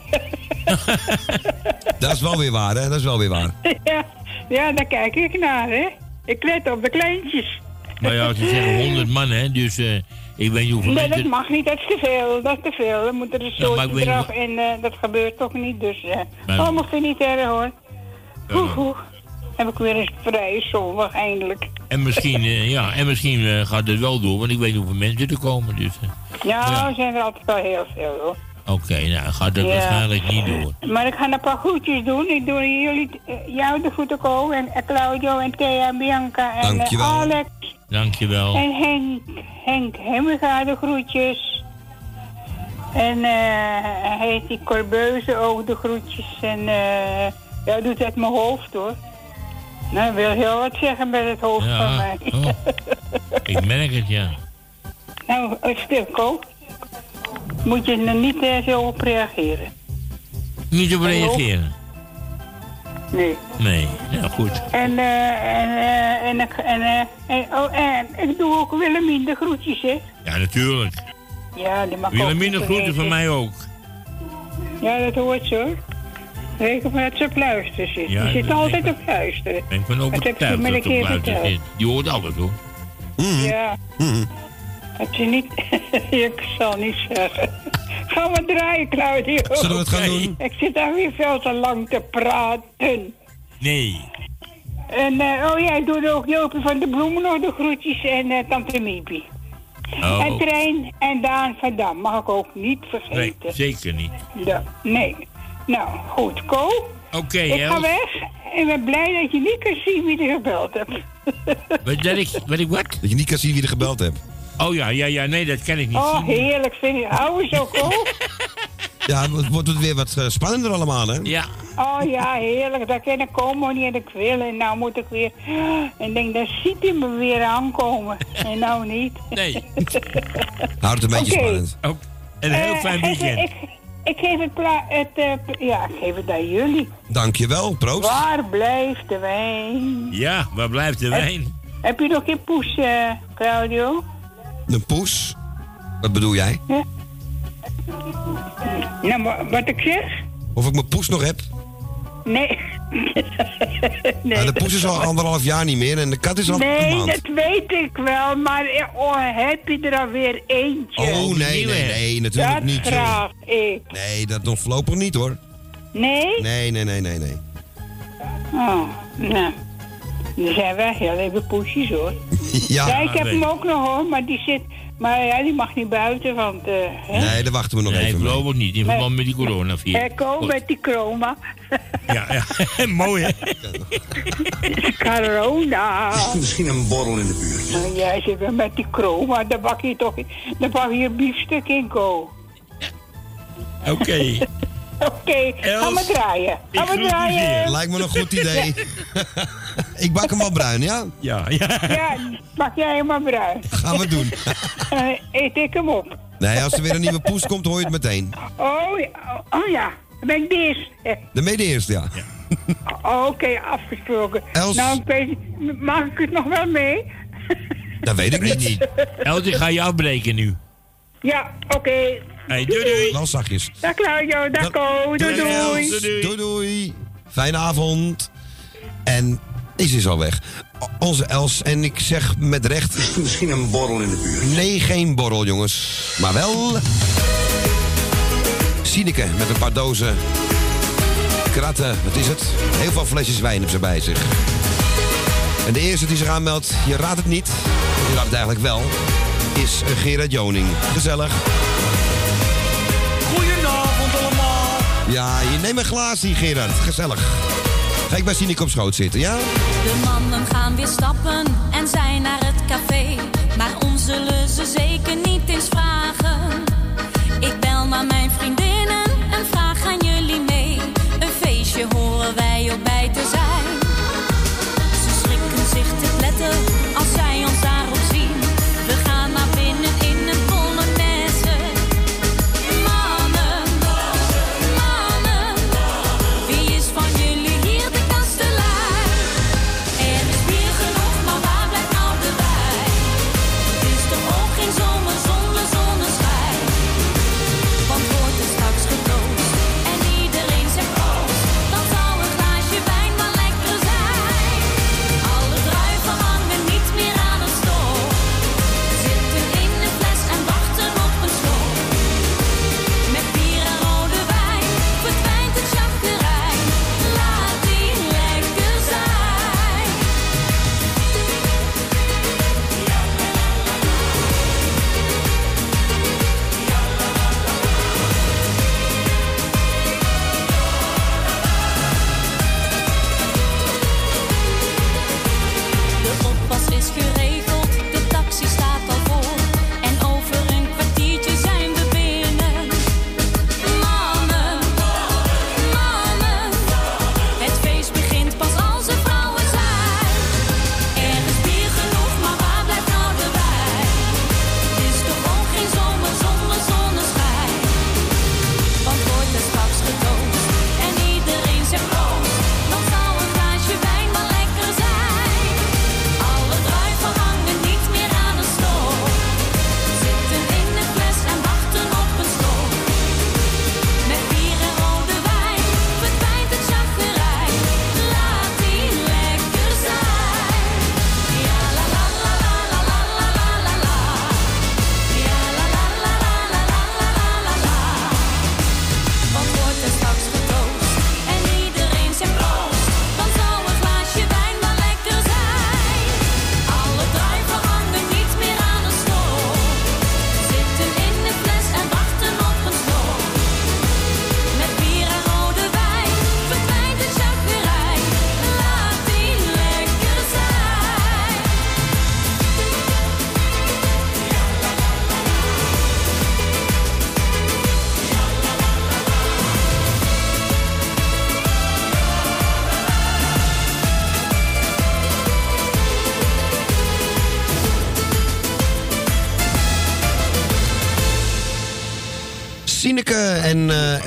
Dat is wel weer waar, hè? Dat is wel weer waar. ja, ja, daar kijk ik naar, hè. Ik let op de kleintjes. Maar ja, ze zeggen 100 man, hè, dus eh, ik weet niet hoeveel Nee, dat mag niet. Dat is te veel. Dat is te veel. Dan moet er een soort weet eraf niet en eh, dat gebeurt toch niet. Dus, eh Maar- oh, ik niet erg hoor. Oeh, oeh. Heb ik weer een vrije zondag eindelijk. En misschien, eh, ja, en misschien eh, gaat het wel door, want ik weet niet hoeveel mensen er komen. Dus, Ja, Ja. er zijn er altijd wel heel veel hoor. Oké, nou gaat dat Ja. waarschijnlijk niet door. Maar ik ga een paar groetjes doen. Ik doe jullie, eh, jou de groeten Ko en Claudio en Thea en Bianca en eh, Dankjewel. Alex. Dankjewel. En Henk, Henk Hemmega de groetjes. En eh heet die Corbeuze ook de groetjes. En eh ja, doet uit mijn hoofd hoor. Nou, wil heel wat zeggen met het hoofd Ja, van mij. oh. Ik merk het, ja. nou, eh, stil Ko. Moet je er niet eh, zo op reageren. Niet op reageren. Nee. Nee, ja goed. En, eh en, eh en, ik- en, eh, en, oh, en ik doe ook Willemien de groetjes, hè. Ja, natuurlijk. Ja, die mag ook Willemine groeten van vergeten. mij ook. Ja, dat hoort zo. Reken maar dat ze op luisteren zit. Ja, die zit dat altijd op luisteren. Ben ik Dat heb overtuigd me een dat het keer op buiten verteld. zit. Die hoort alles hoor. Ja. Dat je niet... ik zal niet zeggen. Gaan we draaien, Claudio. Zullen we het gaan doen? Ik zit daar weer veel te lang te praten. Nee. En, eh, oh ja, ik doe ook Jopie van de Bloemen nog de groetjes en eh, Tante Miepie. Oh. En Trein en Daan van Dam mag ik ook niet Nee, vergeten. zeker niet. Ja, nee. Nou, goed. Ko, Oké, ik ga weg en ben blij dat je niet kan zien wie er gebeld hebt. Wat, dat ik, wat ik wat? Dat je niet kan zien wie er gebeld hebt. Oh ja, ja, ja, nee, dat kan ik niet Oh, heerlijk vind. Hou zo cool. Ja, het wordt het weer wat eh, spannender allemaal, hè? Ja. Oh ja, heerlijk. Dat kan ik komen niet en ik wil. En nou moet ik weer... En denk, dan ziet hij me weer aankomen. En nou niet. Nee. Houdt het een beetje spannend. Ook een heel Eh, fijn weekend. Ik, ik geef het, pla- het eh, ja, ik geef het aan jullie. Dankjewel, proost. Waar blijft de wijn? Ja, waar blijft de wijn? Heb je nog geen poes, eh, Claudio? Een poes? Wat bedoel jij? Nou, wa- wat ik zeg? Of ik mijn poes nog heb? Nee. nee. Nou, de poes is al anderhalf jaar niet meer en de kat is al een Nee, dat weet ik wel, maar eh, oh, heb je er alweer eentje? Oh, nee, nee, nee, natuurlijk dat niet. graag ik. Nee, dat nog voorlopig niet hoor. Nee? Nee, nee, nee, nee, nee. Oh, nou. Er zijn wel heel even poesjes hoor. Ja. ik heb hem ook nog hoor, maar die zit... Maar ja, die mag niet buiten, want... eh hè? Nee, daar wachten we nog Nee, even mee. voorlopig niet, in verband met die coronavirus. Echo met die chroma. Ja, ja. mooi hè? Corona. Misschien een borrel in de buurt. Nou, jij zit weer met die chroma, daar bak je toch... Daar bak je een biefstuk in, Ko. Oké. Oké, ga Els, maar draaien. Ga maar draaien. Lijkt me een goed idee. ik bak hem al bruin, ja? Ja, ja. Ja, bak jij hem maar bruin. Gaan we doen. Eh, eet ik hem op. Nee, als er weer een nieuwe poes komt, hoor je het meteen. Oh, ja. oh ja, dan ben ik de eerste. Dan ben je de eerste, ja. Oh, Oké, afgesproken. Els. Nou, ik weet, mag ik het nog wel mee? Dat weet ik niet. Els, ik ga je afbreken nu. Ja, oké. Hey, doei doei. Wel zachtjes. Dag Claudio, dag Ko, doei doei. Doei, doei. doei. Fijne avond. En deze is al weg. Onze Els, en ik zeg met recht... Misschien een borrel in de buurt. Nee, geen borrel, jongens. Maar wel... Sineke met een paar dozen kratten. Wat is het? Heel veel flesjes wijn hebben ze bij zich. En de eerste die zich aanmeldt, je raadt het niet. Je raadt het eigenlijk wel. Is Gerard Joning. Gezellig. Goedenavond allemaal. Ja, je neemt een glaas hier, Gerard. Gezellig. Ga ik bij Sineke op schoot zitten, ja? De mannen gaan weer stappen en zijn naar het café. Maar ons zullen ze zeker niet eens vragen. Ik bel naar mijn vriendinnen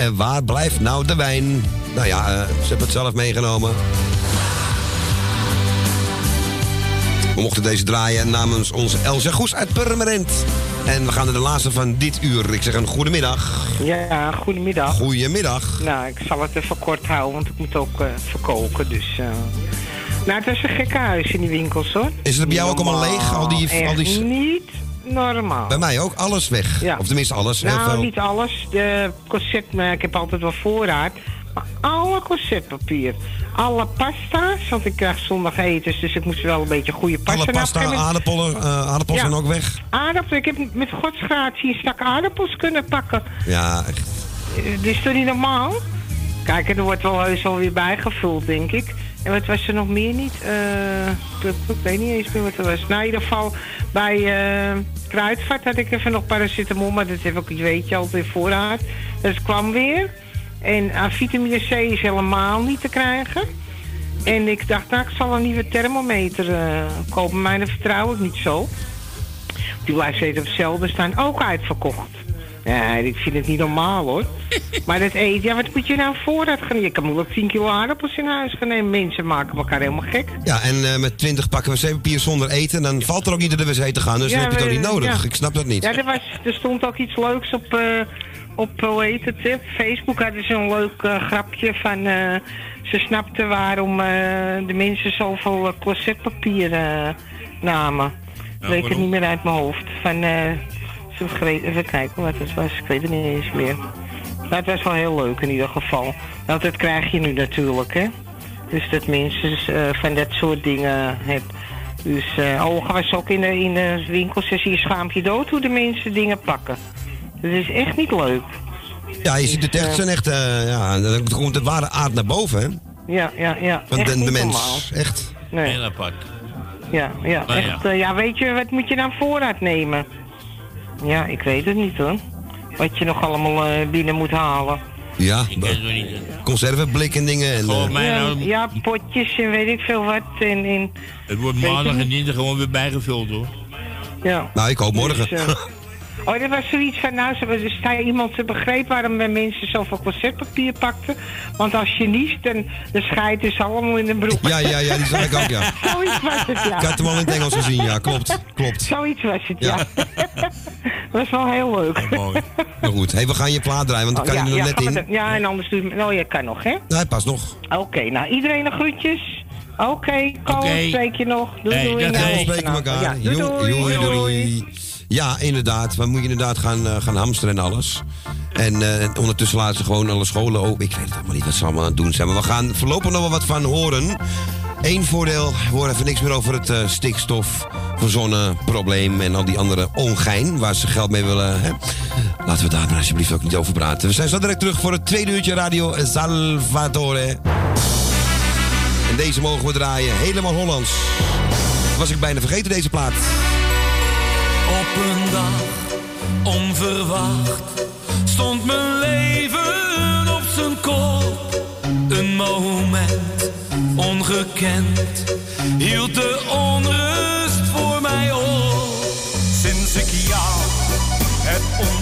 En, waar blijft nou de wijn? Nou ja, eh, ze hebben het zelf meegenomen. We mochten deze draaien namens onze Elze Goes uit Purmerend. En we gaan naar de laatste van dit uur. Ik zeg een goedemiddag. Ja, goedemiddag. Goedemiddag. Nou, ik zal het even kort houden, want ik moet ook eh, verkoken, dus... eh. Nou, het is een gekke huis in die winkels, hoor. Is het bij jou ook allemaal leeg? Al die, al die... Niet normaal. Bij mij ook, alles weg. Ja. Of tenminste alles. heel Nou, veel. niet alles. De corset, ik heb altijd wel voorraad. Maar alle corsetpapier. Alle pasta's, want ik krijg zondag eten, dus ik moest wel een beetje goede pasta. Alle Nou, pasta, moment- aardappelen, eh, aardappels Ja. zijn ook weg. Aardappelen, ik heb met godsgratie een stak aardappels kunnen pakken. Ja, echt. Eh, Dit is toch niet normaal? Kijk, er wordt wel heus wel weer bijgevuld, denk ik. En wat was er nog meer niet? Eh, ik, weet niet eens meer wat er was. Nou, in ieder geval bij eh, Kruidvat had ik even nog paracetamol, maar dat heb ik, weet je, altijd voorraad. Dat kwam weer. En aan vitamine C is helemaal niet te krijgen. En ik dacht, nou, ik zal een nieuwe thermometer eh, kopen. Maar dat vertrouw ik niet zo. Die blijft steeds op hetzelfde staan. Ook uitverkocht. Ja, ik vind het niet normaal hoor. maar dat eten, ja, wat moet je nou voorraad gaan? Je kan moeilijk 10 kilo aardappels in huis gaan nemen. Mensen maken elkaar helemaal gek. Ja, en eh, met 20 pakken wc-papier zonder eten, dan valt er ook niet naar de wc te gaan. Dus dan Ja, heb je het ook niet nodig. ja. Ik snap dat niet. Ja, er, was, er stond ook iets leuks op, eh, op hoe heet het, eh, Facebook hadden ze een leuk eh, grapje van... eh, ze snapten waarom eh, de mensen zoveel uh, closetpapier eh, namen. Ik weet het waarom? niet meer uit mijn hoofd. Van, eh, even kijken wat het was. Ik weet het niet eens meer. Maar het was wel heel leuk in ieder geval. Want dat krijg je nu natuurlijk, hè. Dus dat mensen eh, van dat soort dingen hebben. Dus eh Olga was ook in de, in de winkels. Ze je schaamt je dood hoe de mensen dingen pakken. Dat is echt niet leuk. Ja, je ziet het echt, eh, zijn echt, eh, ja, dan komt het ware aard naar boven, hè? Ja, ja, ja. Van echt de, de mens. normaal. Echt. Nee. Heel apart. Ja, ja, Nou ja. echt. ja, weet je, wat moet je nou voorraad nemen? Ja, ik weet het niet hoor. Wat je nog allemaal eh, binnen moet halen. Ja, Ik weet het nog niet. conserveblik en dingen. En, Volgens eh, mij Ja, nou, ja, potjes en weet ik veel wat. En, en, het wordt maandag en niet. dinsdag gewoon weer bijgevuld hoor. ja. nou, ik hoop morgen. Dus, eh, Oh, dat was zoiets van, nou, ze- er sta iemand te begrepen waarom wij mensen zoveel concertpapier pakten. Want als je niest, dan de scheid is allemaal in de broek. ja, ja, ja, die zag ik ook, ja. Zoiets was het, ja. Ik had hem al in het Engels gezien, ja, klopt. Klopt. Zoiets was het, ja. was wel heel leuk. Mooi. Maar goed, hey, we gaan je plaat draaien, want dan Oh, kan ja, je er ja, net we in. ja, en anders doe je... Oh, je kan nog, hè? Hij past nog. Oké, nou, iedereen een groetjes. Oké, Koos, Oké. spreek je nog. Doei, Hey, doei. dag, Nou. We spreken elkaar. Ja, doei, Joei, doei. joei, doei. Ja, inderdaad. We moeten inderdaad gaan, eh, gaan hamsteren en alles. En eh, ondertussen laten ze gewoon alle scholen open. Ik weet het allemaal niet wat ze allemaal aan het doen zijn. Maar we gaan voorlopig nog wel wat van horen. Eén voordeel, we horen even niks meer over het eh, stikstof, probleem en al die andere ongein waar ze geld mee willen. Hè? Laten we daar maar alsjeblieft ook niet over praten. We zijn zo direct terug voor het tweede uurtje Radio Salvatore. En deze mogen we draaien, helemaal Hollands. Was ik bijna vergeten deze plaat. Op een dag, onverwacht, stond mijn leven op zijn kop. Een moment, ongekend, hield de onrust voor mij op. Sinds ik jou heb ontmoet,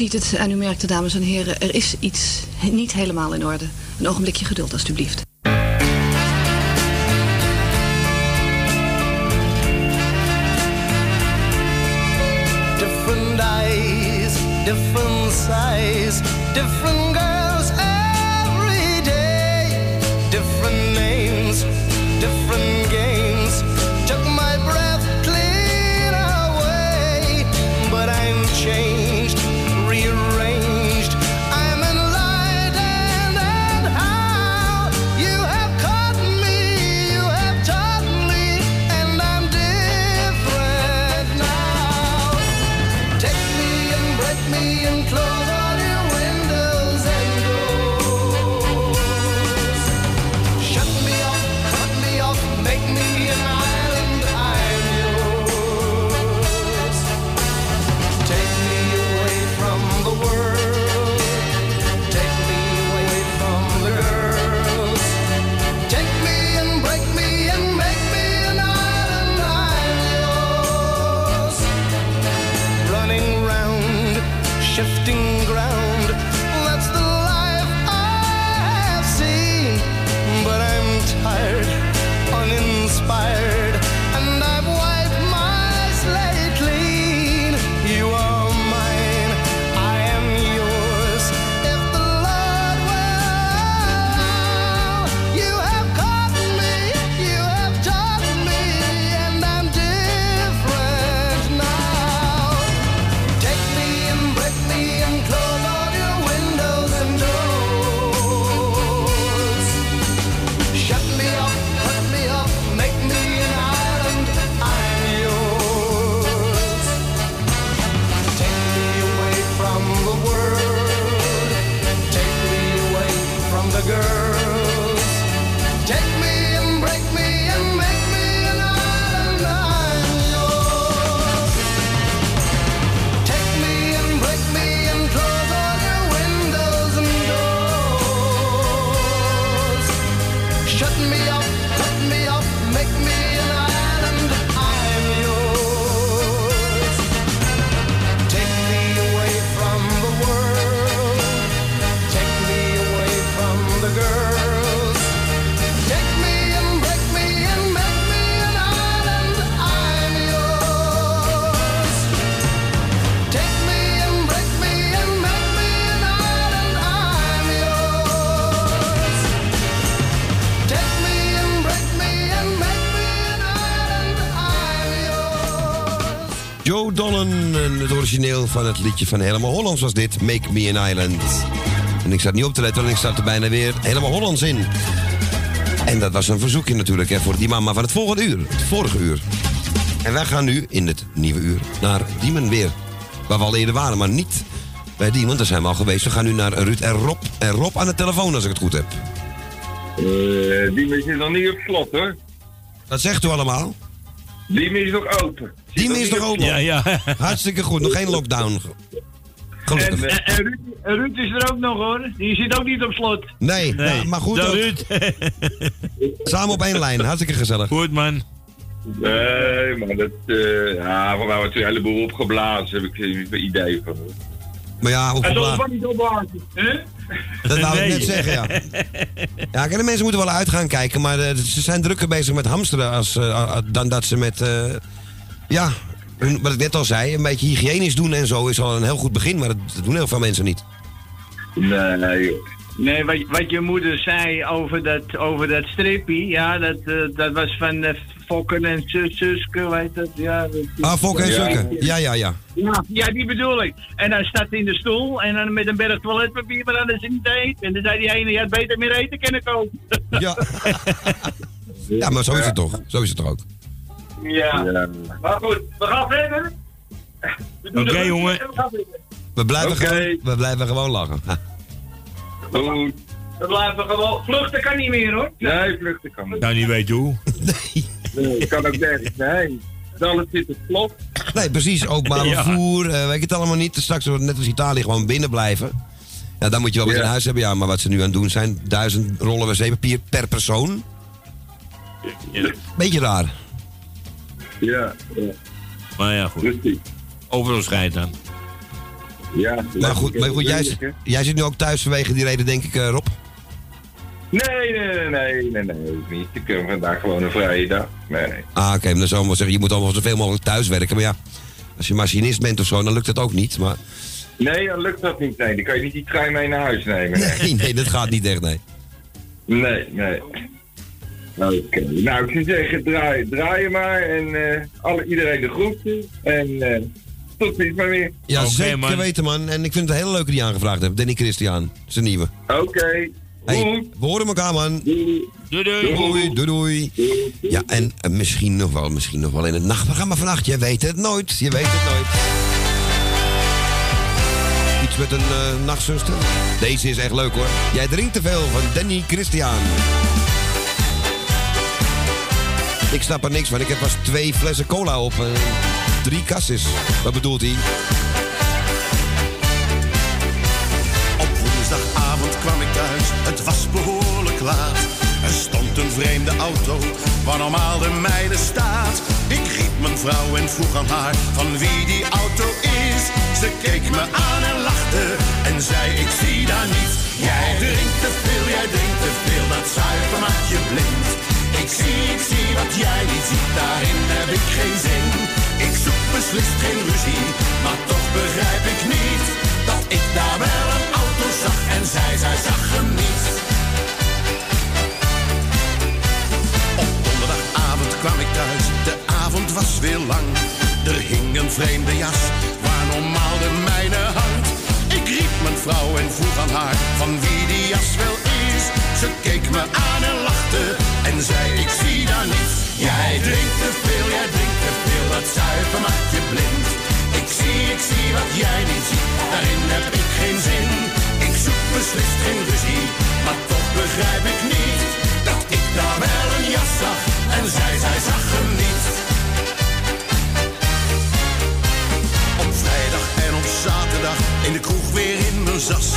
Ziet het en u merkt dames en heren. Er is iets niet helemaal in orde. Een ogenblikje geduld, alstublieft. Van het liedje van Helemaal Hollands was dit, Make Me an Island. En ik zat niet op te letten, want ik zat er bijna weer helemaal Hollands in. En dat was een verzoekje natuurlijk hè, voor die mama van het volgende uur, het vorige uur. En wij gaan nu in het nieuwe uur naar Diemen weer. Waar we al eerder waren, maar niet bij die, want daar zijn we al geweest. We gaan nu naar Ruud en Rob. En Rob aan de telefoon, als ik het goed heb. Eh, die is nog niet op slot hoor. Wat zegt u allemaal? Die is nog open. Die is nog open? Ja, ja. Hartstikke goed, nog geen lockdown. Gelukkig. En, en Ruud, en Ruud is er ook nog hoor. Die zit ook niet op slot. Nee, ja, maar goed Dag, ook. Ruud. Samen op één lijn, hartstikke gezellig. Goed, man. Nee, maar dat... eh ja, van mij wordt een heleboel opgeblazen, heb ik een idee van. Maar ja, En dat opgeblazen. was niet opblazen, hè? Dat wou ik net zeggen, ja. Ja, de mensen moeten wel uit gaan kijken, maar eh, ze zijn drukker bezig met hamsteren als, eh, dan dat ze met, eh, ja, hun- wat ik net al zei, een beetje hygiënisch doen en zo is al een heel goed begin, maar dat, dat doen heel veel mensen niet. Nee, nee. Nee, wat, wat je moeder zei over dat, over dat strippie, ja, dat, dat was van Fokken en Suske, weet dat? Ja, dat, Ah, Fokken en Ja. Sukken. Ja, ja, ja. Ja, ja, die bedoel ik. En dan staat hij in de stoel en dan met een berg toiletpapier, maar dan is het niet te eten. En dan zei die ene, je had beter meer eten kunnen kopen. Ja. Ja, maar zo is het toch? Zo is het toch ook? Ja. Maar goed, we gaan verder. Oké, jongen. We blijven, gewoon, we blijven gewoon lachen. Goed. We blijven gewoon... Vluchten kan niet meer hoor. Nee, vluchten kan niet. Nou, niet weet hoe. Nee, kan ook nergens. Nee. Alles zit op slot. Nee, precies. Openbaar Ja. vervoer, eh, weet ik het allemaal niet. Straks wordt net als Italië gewoon binnen blijven. Ja, dan moet je wel wat Ja. in huis hebben. Ja, maar wat ze nu aan het doen zijn, duizend rollen wc-papier per persoon. Beetje raar. Ja, ja. Maar ja, goed. Rustig. Overal schijt dan. Ja. Maar goed, maar goed jij, jij zit nu ook thuis vanwege die reden, denk ik, eh, Rob. Nee, nee, nee, nee, nee, niet. Ik heb vandaag gewoon een vrije dag. Nee. Ah, oké, maar dan zou ik zeggen, je moet allemaal zoveel mogelijk thuis werken. Maar ja, als je machinist bent of zo, dan lukt dat ook niet. Maar Nee, dan lukt dat niet. Nee, dan kan je niet die trein mee naar huis nemen. Nee, nee, nee, dat gaat niet echt, nee. nee. nee. Oké, nou ik zou zeggen, draai, draai je maar en eh, alle, iedereen de groeten. En eh, tot ziens maar weer. Ja, zeker man. weten, man. En ik vind het een hele leuke die je aangevraagd hebt. Danny Christian, zijn nieuwe. Oké, Hey, we horen elkaar, man. Doei. Doei, doei. Doei, doei, doei. Ja, en eh, misschien nog wel, misschien nog wel in het nachtprogramma vannacht. Je weet het nooit, je weet het nooit. Iets met een eh, nachtzuster. Deze is echt leuk hoor. Jij drinkt te veel van Danny Christian. Ik snap er niks van. Ik heb pas twee flessen cola op. en drie kasses. Wat bedoelt hij? Het was behoorlijk laat. Er stond een vreemde auto, waar normaal de meiden staat. Ik riep mijn vrouw en vroeg aan haar van wie die auto is. Ze keek me aan en lachte en zei ik zie daar niets. Jij drinkt te veel, jij drinkt te veel, dat zuiver maakt je blind. Ik zie, ik zie wat jij niet ziet, daarin heb ik geen zin. Ik zoek beslist geen ruzie, maar toch begrijp ik niet dat ik daar wel een zag en zij, zij zag hem niet. Op donderdagavond kwam ik thuis, de avond was weer lang. Er hing een vreemde jas, waar normaal de mijne hangt. Ik riep mijn vrouw en vroeg aan haar van wie die jas wel is. Ze keek me aan en lachte en zei ik zie daar niets. Jij drinkt te veel, jij drinkt te veel, dat zuiver maakt je blind. Ik zie, ik zie wat jij niet ziet, daarin heb ik geen zin. Zoek beslist geen ruzie, maar toch begrijp ik niet dat ik daar wel een jas zag en zij, zij zag hem niet. Op vrijdag en op zaterdag in de kroeg weer in mijn zas.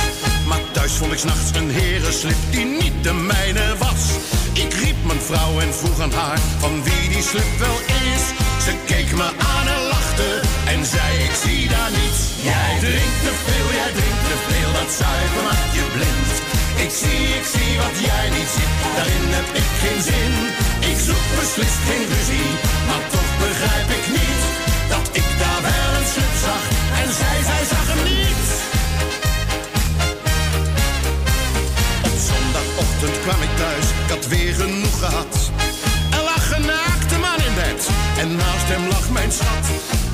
Maar thuis vond ik s'nachts een herenslip die niet de mijne was. Ik riep mijn vrouw en vroeg aan haar van wie die slip wel is. Ze keek me aan en en zei ik zie daar niets. Jij drinkt te veel, jij drinkt te veel, dat zuiver maakt je blind. Ik zie, ik zie wat jij niet ziet, daarin heb ik geen zin. Ik zoek beslist geen ruzie, maar toch begrijp ik niet dat ik daar wel een slip zag en zij, zij zag hem niet. Op zondagochtend kwam ik thuis, ik had weer genoeg gehad. Er lag een naakte man in bed en naast hem lag mijn schat.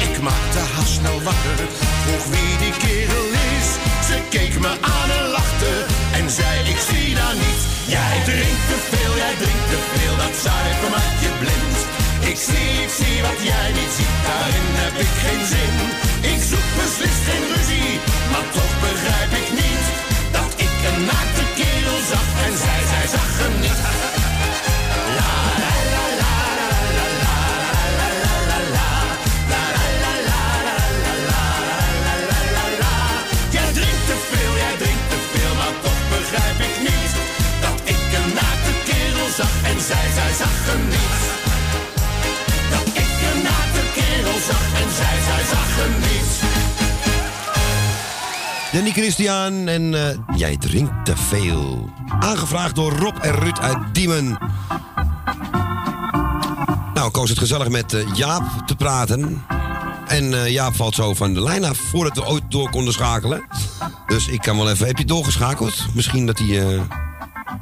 Ik maakte haar snel wakker. Vroeg wie die kerel is. Ze keek me aan en lachte. En zei: Ik zie daar niet. Jij drinkt te veel, jij drinkt te veel. Dat zuiver maakt je blind. Ik zie, ik zie wat jij niet ziet. Daarin heb ik geen zin. Ik zoek beslist geen ruzie. Maar toch begrijp ik niet. Dat ik een naakte kerel zag. En zij, zij zag niet. Zij, zij zag hem niet. dan ik een naakte kerel zag en zij, zij zag hem niet. Danny Christian en eh, Jij drinkt te veel. Aangevraagd door Rob en Ruud uit Diemen. Nou, koos het gezellig met eh, Jaap te praten. En eh, Jaap valt zo van de lijn af voordat we ooit door konden schakelen. Dus ik kan wel even. Heb je doorgeschakeld? Misschien dat hij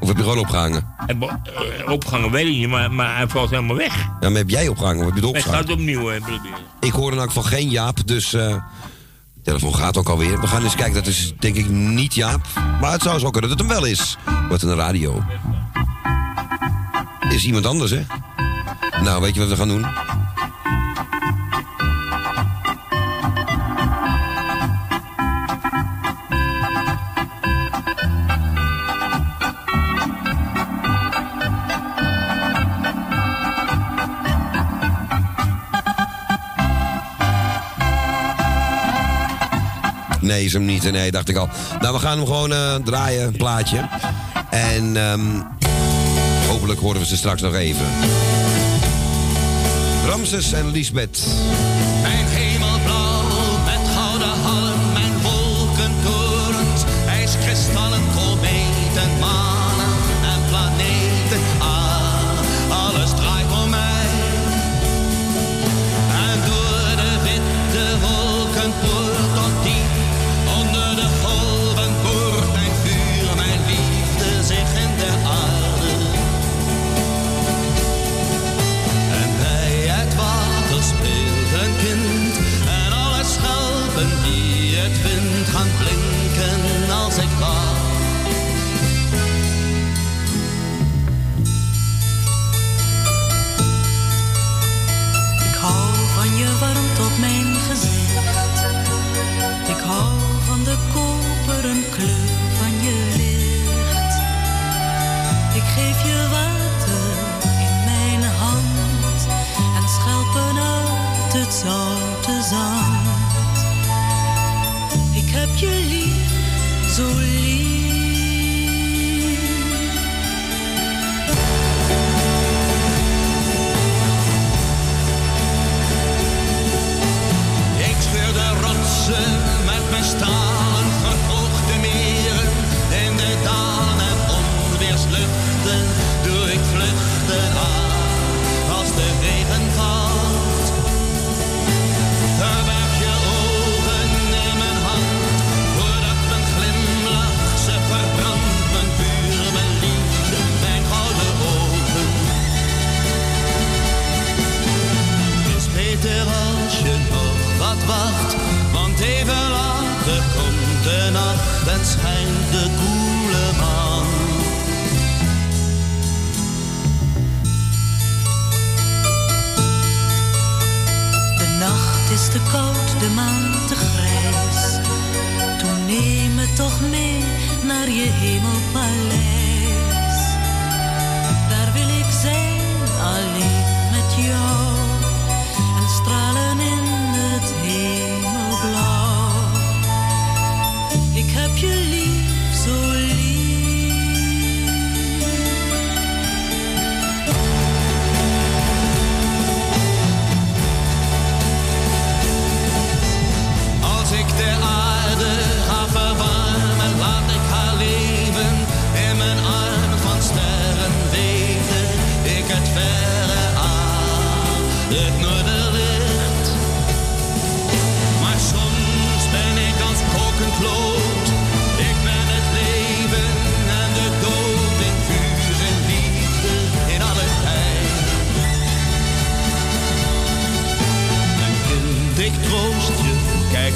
of heb je gewoon opgehangen? En bo- eh, opgehangen weet ik niet, maar, maar hij valt helemaal weg. Ja, maar heb jij opgehangen of heb je Hij doorgeschakeld? gaat opnieuw eh, proberen. Ik hoor in elk geval geen Jaap, dus... eh de telefoon gaat ook alweer. We gaan eens kijken, dat is denk ik niet Jaap. Maar het zou zo kunnen dat het hem wel is. Wat een radio. Is iemand anders, hè? Nou, weet je wat we gaan doen? Nee, is hem niet. Nee, dacht ik al. Nou, we gaan hem gewoon eh, draaien, een plaatje. En ehm, hopelijk horen we ze straks nog even. Ramses en Lisbeth. De maan te grijs. Toen neem me toch mee naar je hemelpaleis.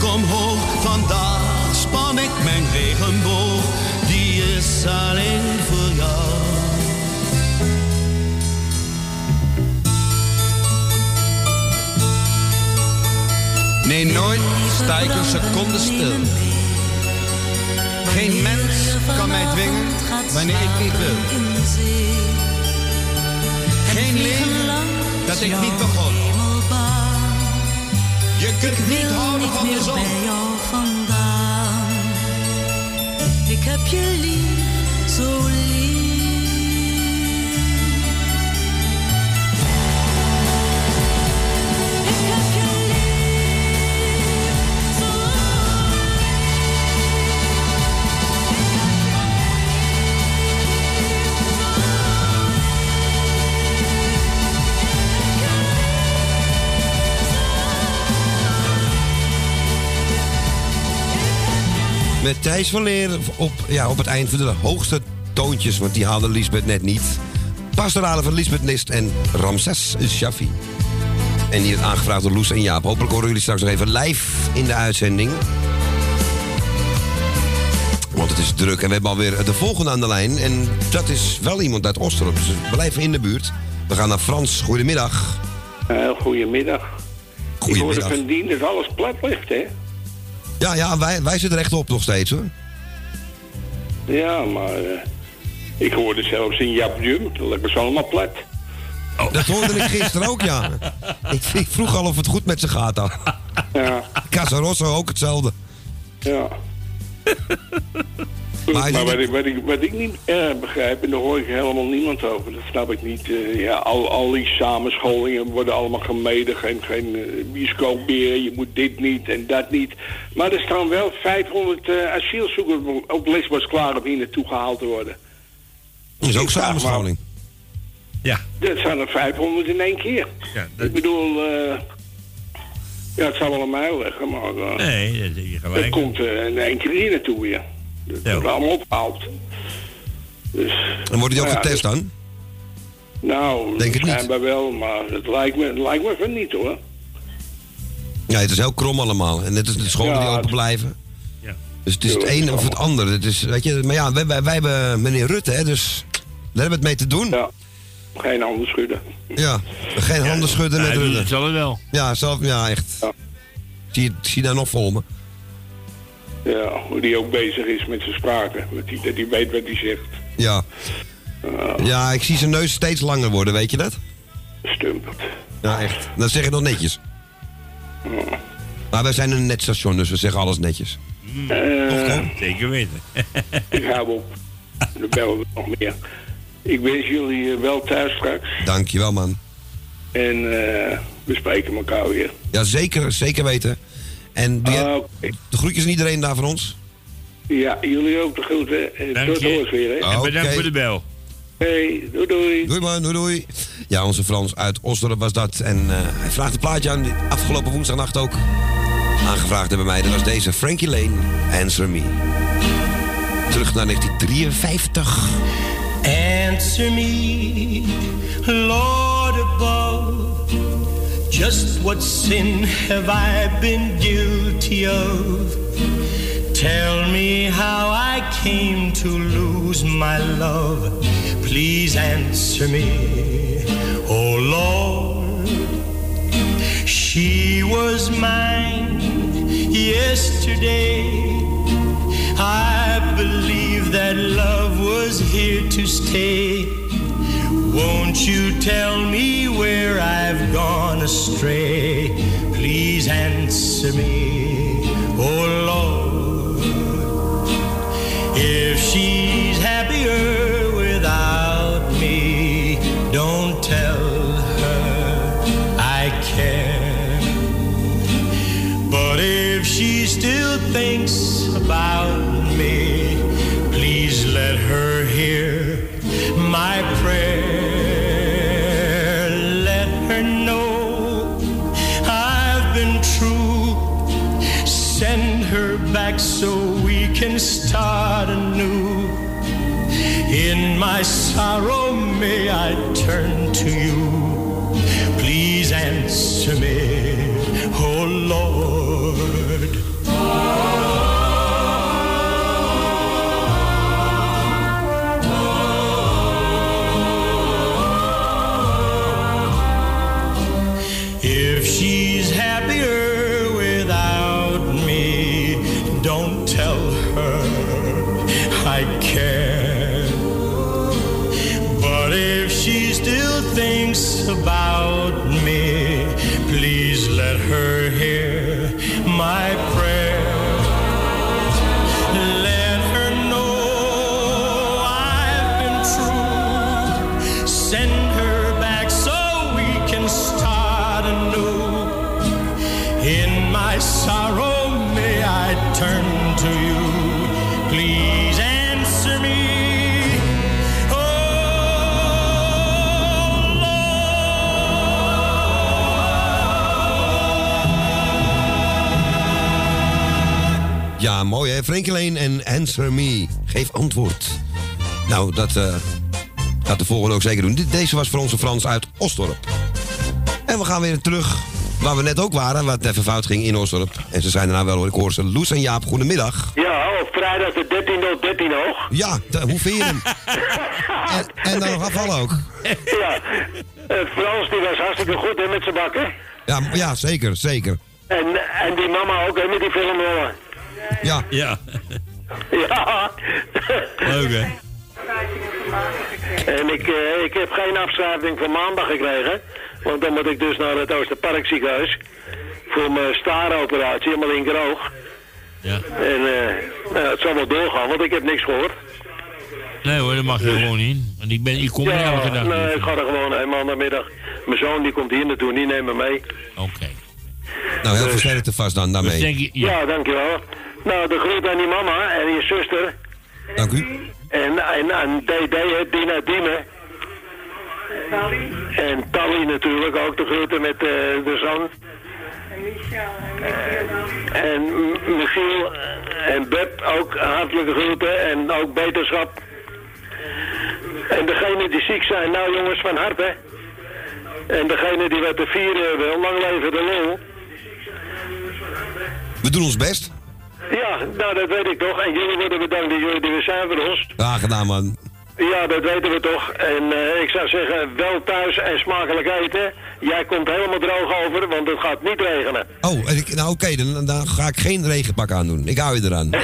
Kijk omhoog. Vandaag span ik mijn regenboog, die is alleen voor jou. Nee, nooit sta ik een seconde stil. Geen mens kan mij dwingen wanneer ik niet wil. Geen leven dat ik niet begon. Je kunt niet zon. bij jou vandaan. Ik heb je lief, zo lief. Met Thijs van Leer op, ja, op het eind van de hoogste toontjes, want die haalde Lisbeth net niet. Pastorale van Lisbeth List en Ramses Shaffi. En die is aangevraagd door Loes en Jaap. Hopelijk horen jullie straks nog even live in de uitzending. Want het is druk en we hebben alweer de volgende aan de lijn. En dat is wel iemand uit Osterop, dus we blijven in de buurt. We gaan naar Frans. Goedemiddag. Uh, goedemiddag. Goedemiddag. Ik dien dat alles plat ligt, hè? Ja, ja wij, wij zitten rechtop nog steeds hoor. Ja, maar eh, ik hoorde zelfs in Jap Jum, dat ze allemaal plat. Dat hoorde ik gisteren ook, ja. Ik, ik vroeg al of het goed met ze gaat dan. Ja. Casarosso ook hetzelfde. Ja. Maar Maar, wat, ik, wat, ik, wat ik niet eh, begrijp, en daar hoor ik helemaal niemand over, dat snap ik niet. eh, ja, al, al die samenscholingen worden allemaal gemeden. Geen, geen eh, bioscoop meer, je moet dit niet en dat niet. Maar er staan wel 500 eh, asielzoekers op- Lesbos klaar om hier naartoe gehaald te worden. Dat is ook samenscholing. Ja. Dat zijn er 500 in één keer. Ja, Ik bedoel, eh, ja, het zal wel aan mij liggen, maar Nee, dat je komt in één keer hier naartoe weer. Dat wordt allemaal opgehaald. Dus, En worden die ook nou ja, getest dus- dan? Nou, Denk het niet. wel, maar het lijkt me, het lijkt me van niet hoor. Ja, het is heel krom allemaal. En net als de scholen Ja, die open het- blijven. Ja. Dus het is het is een of het ander. Het is, weet je, maar ja, wij, wij, wij hebben meneer Rutte, hè, dus daar hebben we het mee te doen. Ja, geen handen schudden. Ja, geen handen schudden Ja, met Rutte. het zelf wel. Ja, zelf, ja, echt. Zie, je- zie daar nog voor me. Ja, hoe die ook bezig is met zijn spraken. Dat hij, dat hij weet wat hij zegt. Ja. Ja, ik zie zijn neus steeds langer worden, weet je dat? Stumpert. Ja, echt. Dat zeg je nog netjes. Maar wij zijn een net station, dus we zeggen alles netjes. Eh, Zeker weten. ik hou op. Er bellen we nog meer. Ik wens jullie eh, wel thuis straks. Dankjewel, man. En eh, we spreken elkaar weer. Ja, zeker, zeker weten. En doe jij- de groetjes aan iedereen daar van ons. Ja, jullie ook de groeten. En Dank tot hoors weer, hè. En bedankt voor de bel. Hey, doei doei. Doei man, doei doei. Ja, onze Frans uit Osdorp was dat. En eh, hij vraagt een plaatje aan die afgelopen woensdagnacht ook aangevraagd hebben mij. Dat was deze Frankie Lane, Answer Me. Terug naar 1953. Answer me, Lord above. Just what sin have I been guilty of? Tell me how I came to lose my love. Please answer me, oh Lord. She was mine yesterday. I believe that love was here to stay. Won't you tell me where I've gone astray? Please answer me, oh Lord. If she's happier without me, don't tell her I care. But if she still thinks about start anew. In my sorrow, may I turn to you. Frankie Lane en Answer Me. Geef antwoord. Nou, dat eh, gaat de volgende ook zeker doen. Deze was voor onze Frans uit Osdorp. En we gaan weer terug waar we net ook waren, het even fout ging in Osdorp. En ze zijn er nou wel hoor. Ik hoor ze. Loes en Jaap, goedemiddag. Ja, op vrijdag de 13e of 13 hoog. Ja, de- hoe vind je hem? en, en dan nog afvallen ook. Ja, eh, Frans die was hartstikke goed hè, met zijn bakken. Ja, ja zeker, zeker. En, en die mama ook hè, met die filmrollen. Ja. Ja. Ja. Leuk hè? En ik, eh, ik heb geen afschrijving voor maandag gekregen. Want dan moet ik dus naar het Oosterparkziekenhuis. Voor mijn staaroperatie, helemaal linkeroog. Ja. En eh, nou, het zal wel doorgaan, want ik heb niks gehoord. Nee hoor, dat mag je gewoon niet. Want ik, ben, ik kom niet elke dag. nee, ik ga er gewoon heen maandagmiddag. Mijn zoon die komt hier naartoe, die neemt me mee. Oké. Nou, heel versterkte vast dan daarmee. ja. dankjewel. Nou, de groet aan die mama en je zuster. Dank u. En, en aan DD, Dina Diemen. En Tally natuurlijk ook de groeten met eh, de zoon. En M- Michiel en Beb ook hartelijke groeten en ook beterschap. En degene die ziek zijn, nou jongens van harte. En degene die wat te vieren wil, lang leven de lol. We doen ons best. Ja, nou dat weet ik toch. En jullie worden bedankt dat jullie er zijn voor ons. Graag gedaan, man. Ja, dat weten we toch. En eh, ik zou zeggen, wel thuis en smakelijk eten. Jij komt helemaal droog over, want het gaat niet regenen. Oh, en ik, nou oké, dan, dan ga ik geen regenpak aandoen. Ik hou je eraan.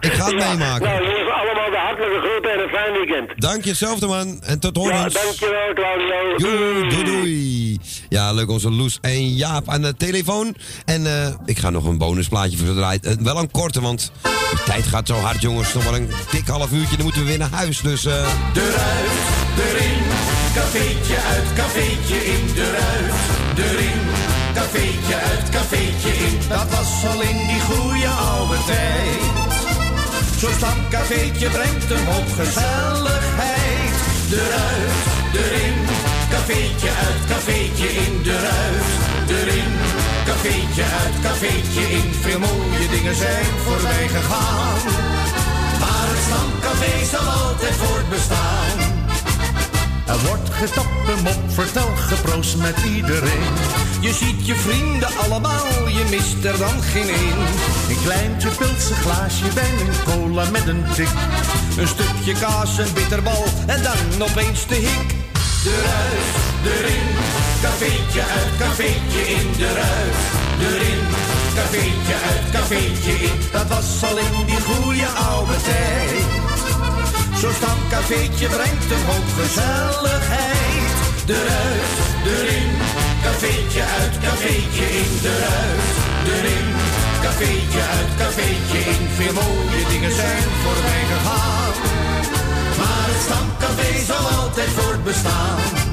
ik ga het meemaken. Nou, jongens, allemaal de hartelijke groeten en een fijn weekend. Dank je, hetzelfde man. En tot Ja, horens. dankjewel Claudio. Doei, doei, doei. Ja, leuk onze Loes en Jaap aan de telefoon. En eh, ik ga nog een bonusplaatje voor ze draaien. Eh, wel een korte, want de tijd gaat zo hard, jongens. Nog wel een dik half uurtje, dan moeten we weer naar huis. Dus eh, Eruit, erin, cafeetje uit, cafeetje in. Eruit, erin, cafeetje uit, cafeetje in. Dat was al in die goede oude tijd. Zo'n stamcafeetje brengt een hoop gezelligheid. Eruit, erin, cafeetje uit, cafeetje in. Eruit, erin, cafeetje uit, cafeetje in. Veel mooie dingen zijn voorbij gegaan. Stamcafé zal altijd voortbestaan. Er wordt getapt, een mop, vertel, geproost met iedereen. Je ziet je vrienden allemaal, je mist er dan geen één. Een kleintje pilse glaasje wijn, een cola met een tik. Een stukje kaas, een bitterbal en dan opeens de hik. Eruit, erin, cafeetje uit, cafeetje in. Eruit, erin, cafeetje uit, cafeetje in. Dat was al in die goede oude tijd. Zo'n stamcafeetje brengt een hoop gezelligheid. Eruit, erin, cafeetje uit, cafeetje in. Eruit, erin, cafeetje uit, cafeetje in. Veel mooie dingen zijn voorbij gegaan. Maar het stamcafé zal altijd voortbestaan.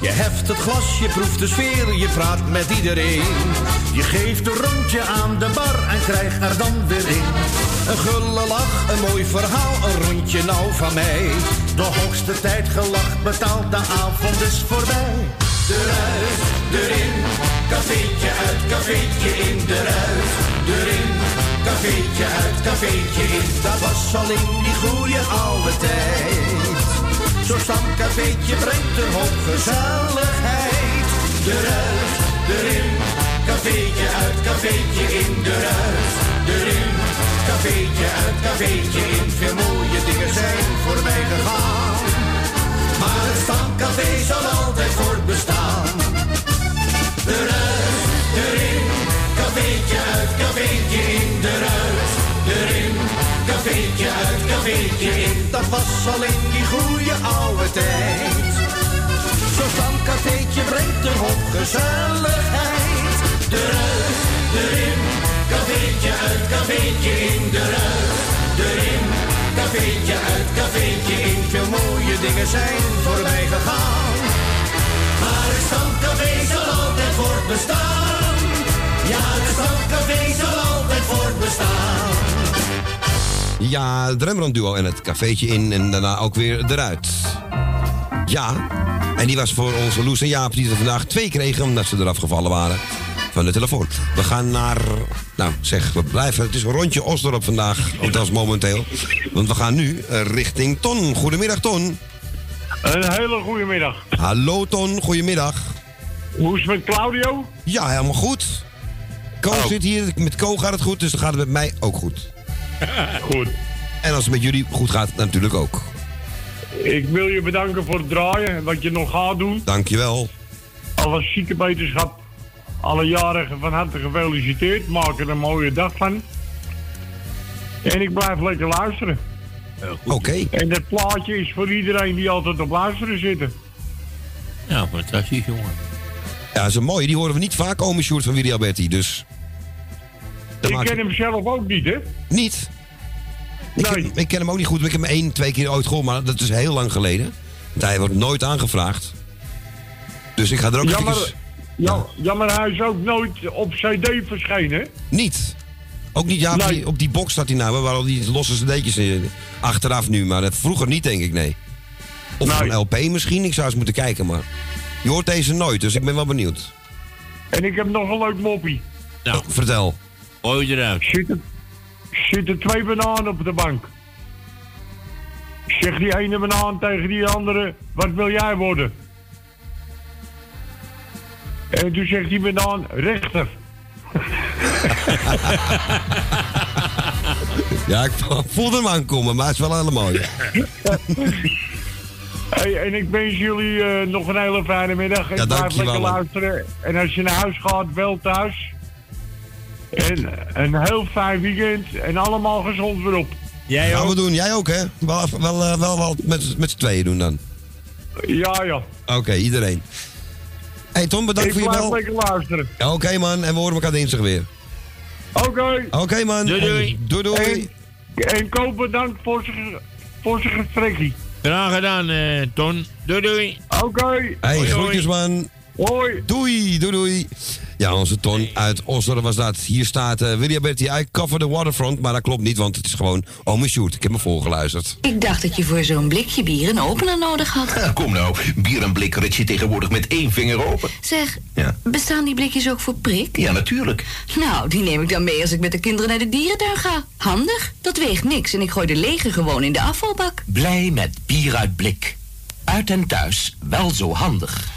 Je heft het glas, je proeft de sfeer, je praat met iedereen. Je geeft een rondje aan de bar en krijgt er dan weer in. Een gulle lach, een mooi verhaal, een rondje nou van mij. De hoogste tijd gelacht, betaald, de avond is voorbij. Eruit, erin, cafeetje uit, cafeetje in. Eruit, erin, cafeetje uit, cafeetje in. Dat was al in die goede oude tijd. Zo'n stamcafeetje brengt een hoop gezelligheid. Eruit, erin, cafeetje uit, cafeetje in. Eruit, erin, cafeetje uit, cafeetje in. Veel mooie dingen zijn voorbij gegaan. Maar het stamcafé zal altijd voortbestaan. Dat was al in die goede oude tijd. Zo'n stamcafeetje brengt een hoop gezelligheid. Eruit, erin, cafeetje uit, cafeetje in. Eruit, erin, cafeetje uit, cafeetje in. Veel mooie dingen zijn voorbij gegaan. Maar het stamcafé zal altijd voortbestaan. Ja, het Rembrandt duo en het cafeetje in en daarna ook weer eruit. Ja, en die was voor onze Loes en Jaap die er vandaag twee kregen omdat ze eraf gevallen waren. van de telefoon. We gaan naar... Nou, zeg, we blijven... Het is een rondje Osdorp vandaag, althans momenteel. Want we gaan nu eh, richting Ton. Goedemiddag, Ton. Een hele goede middag. Hallo, Ton. Goedemiddag. Hoe is het met Claudio? Ja, helemaal goed. Ko zit hier. Met Ko gaat het goed, dus dan gaat het met mij ook goed. Goed. En als het met jullie goed gaat, natuurlijk ook. Ik wil je bedanken voor het draaien en wat je nog gaat doen. Dankjewel. Alle ziekenwetenschap, alle jarigen van harte gefeliciteerd. Maak er een mooie dag van. En ik blijf lekker luisteren. Oké. En dat plaatje is voor iedereen die altijd op luisteren zitten. Ja, fantastisch, jongen. Ja, dat is een mooie. Die horen we niet vaak komen, Sjoerd van Willy Alberti. Dus... Ik ken hem zelf ook niet, hè? Niet? Ik, ken, ik ken hem ook niet goed. Ik heb hem één, twee keer ooit gehoord, maar dat is heel lang geleden. Want hij wordt nooit aangevraagd. Dus ik ga er ook Jammer, eventjes- ja, jammer, hij is ook nooit op CD verschenen? Niet. Ook niet, ja, op, die, op die box staat hij nou, waar al die losse cd'tjes in- achteraf nu. Maar dat vroeger niet, denk ik, nee. Of een LP misschien, ik zou eens moeten kijken, maar... Je hoort deze nooit, dus ik ben wel benieuwd. En ik heb nog een leuk moppie. Nou, vertel. Gooi eruit. Zitten, zitten twee bananen op de bank. Zegt die ene banaan tegen die andere, wat wil jij worden? En toen zegt die banaan, rechter. Ja, ik voelde hem aankomen, maar het is wel helemaal mooi. Hey, en ik wens jullie eh, nog een hele fijne middag. Ik Ja, blijf dankjewel, lekker luisteren. En als je naar huis gaat, wel thuis. En een heel fijn weekend. En allemaal gezond weer op. Jij Gaan we doen, jij ook, hè? Wel, wel, eh, wel, wel met, met z'n tweeën doen dan. Ja, ja. Oké, iedereen. hey, Tom, bedankt ik voor je blijf bel. lekker luisteren. Ja, Oké, man, en we horen elkaar dinsdag weer. Oké. Oké, man. Doei, doei. Hey, doei, doei. En, en Koop bedankt voor zijn voor gesprekje. Graag gedaan, eh, Ton. Doei, doei. Oké. Hey, Hoi, groetjes, man. Hoi. Doei, doei, doei. Ja, onze Ton uit Oslo was dat. Hier staat uh, William Betty, I cover the waterfront. Maar dat klopt niet, want het is gewoon Ome Sjoerd. Ik heb me voorgeluisterd. Ik dacht dat je voor zo'n blikje bier een opener nodig had. Ja, kom nou, bier en blik rit je tegenwoordig met één vinger open. Zeg, Ja. bestaan die blikjes ook voor prik? Ja, natuurlijk. Nou, die neem ik dan mee als ik met de kinderen naar de dierentuin ga. Handig, dat weegt niks en ik gooi de lege gewoon in de afvalbak. Blij met bier uit blik. Uit en thuis, wel zo handig.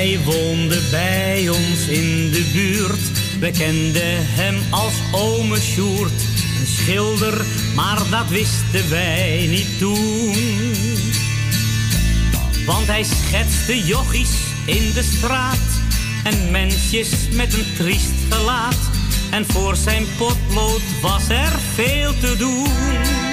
Hij woonde bij ons in de buurt. We kenden hem als ome Sjoerd. Een schilder, maar dat wisten wij niet toen. Want hij schetste jochies in de straat. En mensjes met een triest gelaat. En voor zijn potlood was er veel te doen.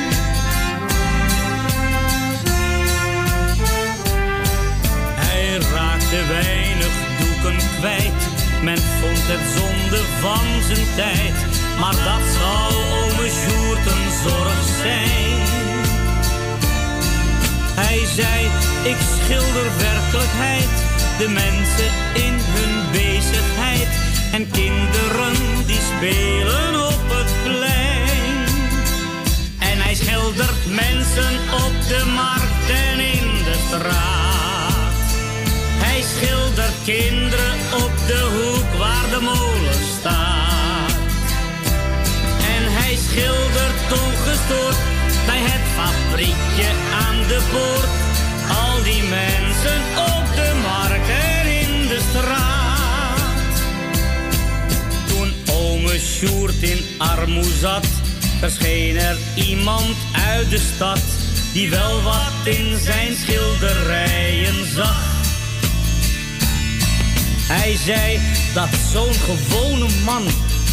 Raakte weinig doeken kwijt. Men vond het zonde van zijn tijd. Maar dat zou ome Sjoerd een zorg zijn. Hij zei, ik schilder werkelijkheid. De mensen in hun bezigheid. En kinderen die spelen op het plein. En hij schildert mensen op de markt en in de straat. Hij schildert kinderen op de hoek waar de molen staat. En hij schildert ongestoord bij het fabriekje aan de poort. Al die mensen op de markt en in de straat. Toen ome Sjoerd in armoe zat, verscheen er iemand uit de stad. Die wel wat in zijn schilderijen zag. Hij zei dat zo'n gewone man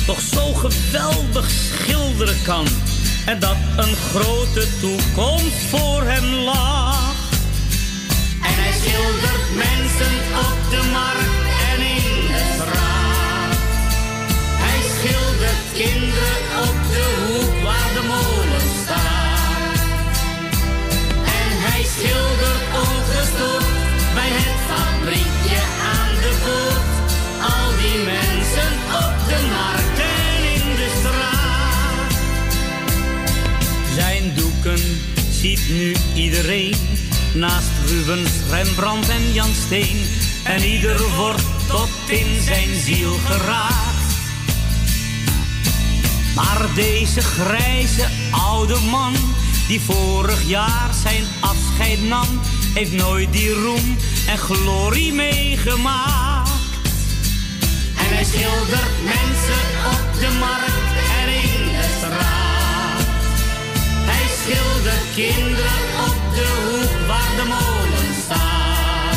toch zo geweldig schilderen kan. En dat een grote toekomst voor hem lag. En hij schildert mensen op de markt en in de straat. Hij schildert kinderen op de hoek waar de molen staat. En hij schildert ongestoord bij het fabriekje al die mensen op de markt en in de straat. Zijn doeken ziet nu iedereen. Naast Rubens, Rembrandt en Jan Steen. En ieder wordt tot in zijn ziel geraakt. Maar deze grijze oude man, die vorig jaar zijn afscheid nam, heeft nooit die roem en glorie meegemaakt. Hij schildert mensen op de markt en in de straat. Hij schildert kinderen op de hoek waar de molen staat.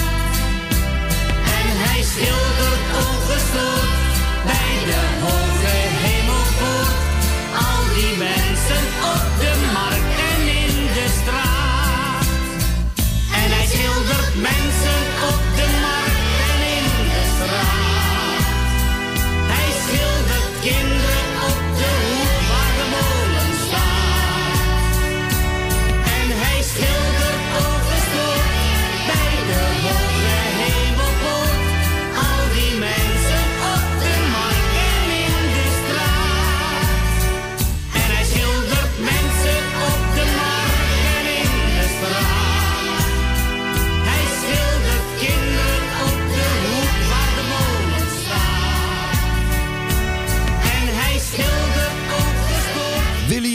En hij schildert ongestoord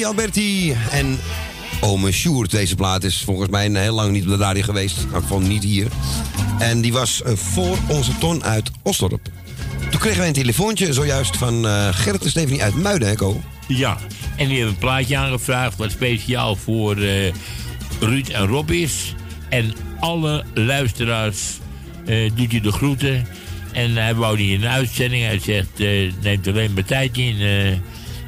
Alberti en Ome Sjoerd. Deze plaat is volgens mij een heel lang niet op de radio geweest. Ieder geval niet hier. En die was eh, voor onze ton uit Osdorp. Toen kregen wij een telefoontje zojuist van eh Gerrit en Stefanie uit Muiden, hè, Ko? Ja, en die hebben een plaatje aangevraagd wat speciaal voor eh, Ruud en Rob is. En alle luisteraars eh, doet hij de groeten. En hij wou niet in de uitzending. Hij zegt, neemt alleen maar tijd in.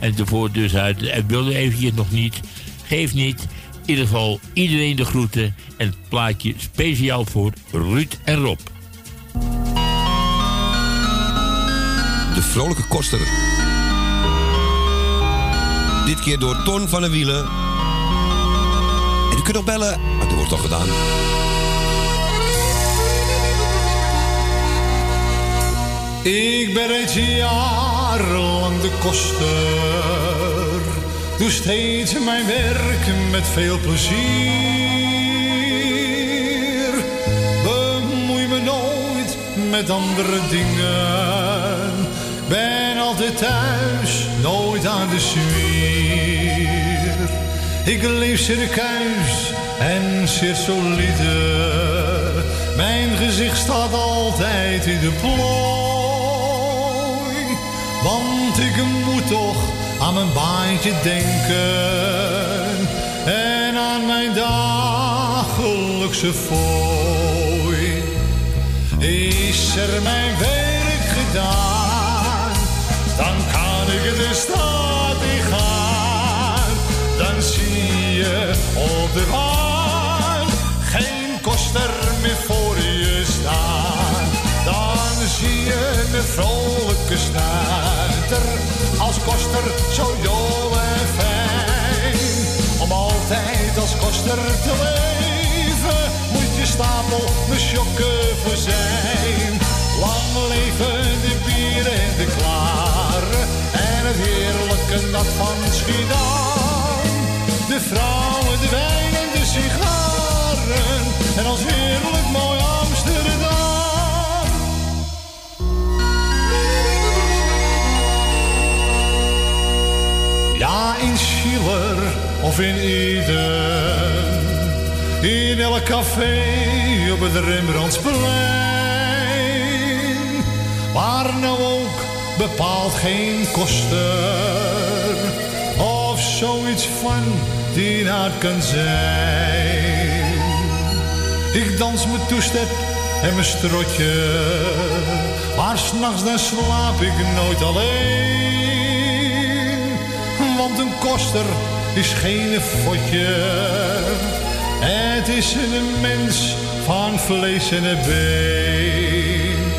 En tevoren dus hij, hij wilde eventjes nog niet. Geeft niet. In ieder geval iedereen de groeten. En het plaatje speciaal voor Ruud en Rob. De vrolijke koster. Dit keer door Ton van der Wielen. En u kunt nog bellen, maar dat wordt al gedaan. Ik ben reeds jarenlang de koster. Doe steeds mijn werk met veel plezier. Bemoei me nooit met andere dingen. Ben altijd thuis, nooit aan de zwier. Ik leef circuis en zeer solide. Mijn gezicht staat altijd in de plooi. Want ik moet toch aan mijn baantje denken. En aan mijn dagelijkse fooi. Is er mijn werk gedaan, dan kan ik de stad in gaan. Dan zie je op de baan geen koster meer voor je staan. Zie je een vrolijke snuiter als koster zo jong en fijn. Om altijd als koster te leven moet je stapel me sjokken voor zijn. Lang leven de bier en de klaren en het heerlijke nat van Schiedam. De vrouwen, de wijn en de sigaren en als heerlijk mooi Amsterdam. Schiller of in Eden. In elk café op het Rembrandtsplein. Maar nou ook bepaalt geen koster. Of zoiets van die naad kan zijn. Ik dans mijn toestep en mijn strotje. Maar s'nachts dan slaap ik nooit alleen. Want een koster is geen fotje. Het is een mens van vlees en been.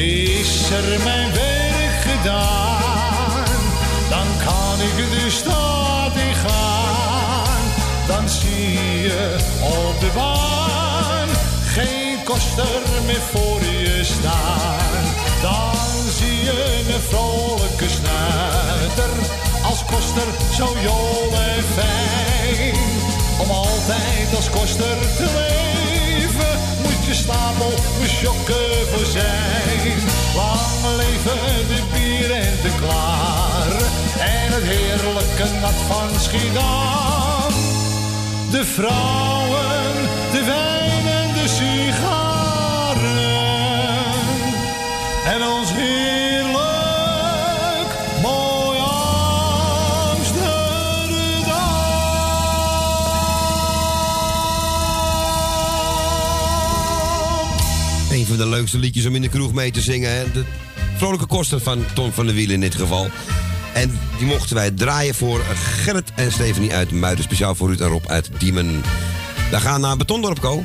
Is er mijn werk gedaan, dan kan ik de stad in gaan. Dan zie je op de baan geen koster meer voor je staan. Dan zie je een vrolijke snuiter koster zo jong en fijn. Om altijd als koster te leven, moet je stapel beschokken voor zijn. Lang leven de bier en de klaar. En het heerlijke nat van Schiedam. De vrouwen, de wijn leukste liedjes om in de kroeg mee te zingen. Hè? De vrolijke kosten van Ton van der Wielen in dit geval. En die mochten wij draaien voor Gerrit en Stephanie uit Muiden. Speciaal voor Ruud en Rob uit Diemen. We gaan naar Betondorp, Ko.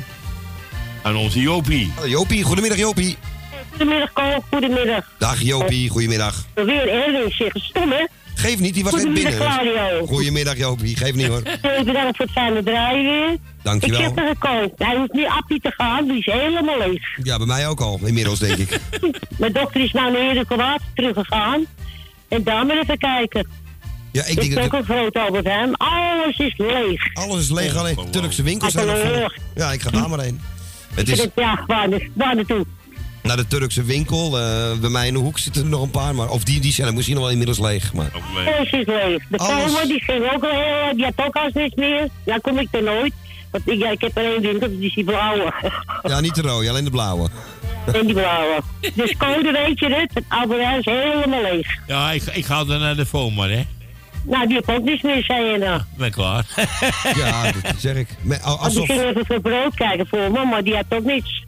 Aan onze Jopie. Jopie, goedemiddag Jopie. Goedemiddag, Ko. Goedemiddag. Dag Jopie, goedemiddag. Weer Erwin, zeg. Stom, hè? Geef niet, die was net binnen. Claudio. Goedemiddag Jopie, geef niet hoor. Bedankt voor het fijne draaien weer. Dankjewel. Ik zeg tegen Ko, hij hoeft niet appie te gaan, die is helemaal leeg. Ja, bij mij ook al, inmiddels denk ik. Mijn dochter is nou naar Erik Water teruggegaan. En daar maar even kijken. Ja, ik denk dat... ook een groot Albert Heijn. Alles is leeg. Alles is leeg, alleen Turkse winkels zijn. Ja, ik ga daar maar heen. Het is Ja, waar, waar naartoe? Naar de Turkse winkel. eh, bij mij in de hoek zitten er nog een paar. Maar, of die, die zijn misschien nog wel inmiddels leeg. Maar. Alles is leeg. De Alles. Palmer, die ging ook al heel, die had ook al niks meer. Ja, kom ik er nooit. Want ik, ja, ik heb er één winkel, die is die blauwe. Ja, niet de rode, alleen de blauwe. En die blauwe. Dus code weet je het, het Albert Heijn is helemaal leeg. Ja, ik, ik ga dan naar de FOMA, hè. Nou, die heb ook niks meer, zei je nou. Ben klaar. Ja, dat zeg ik. Die Alsof, ging even voor brood kijken voor me, maar die had ook niks.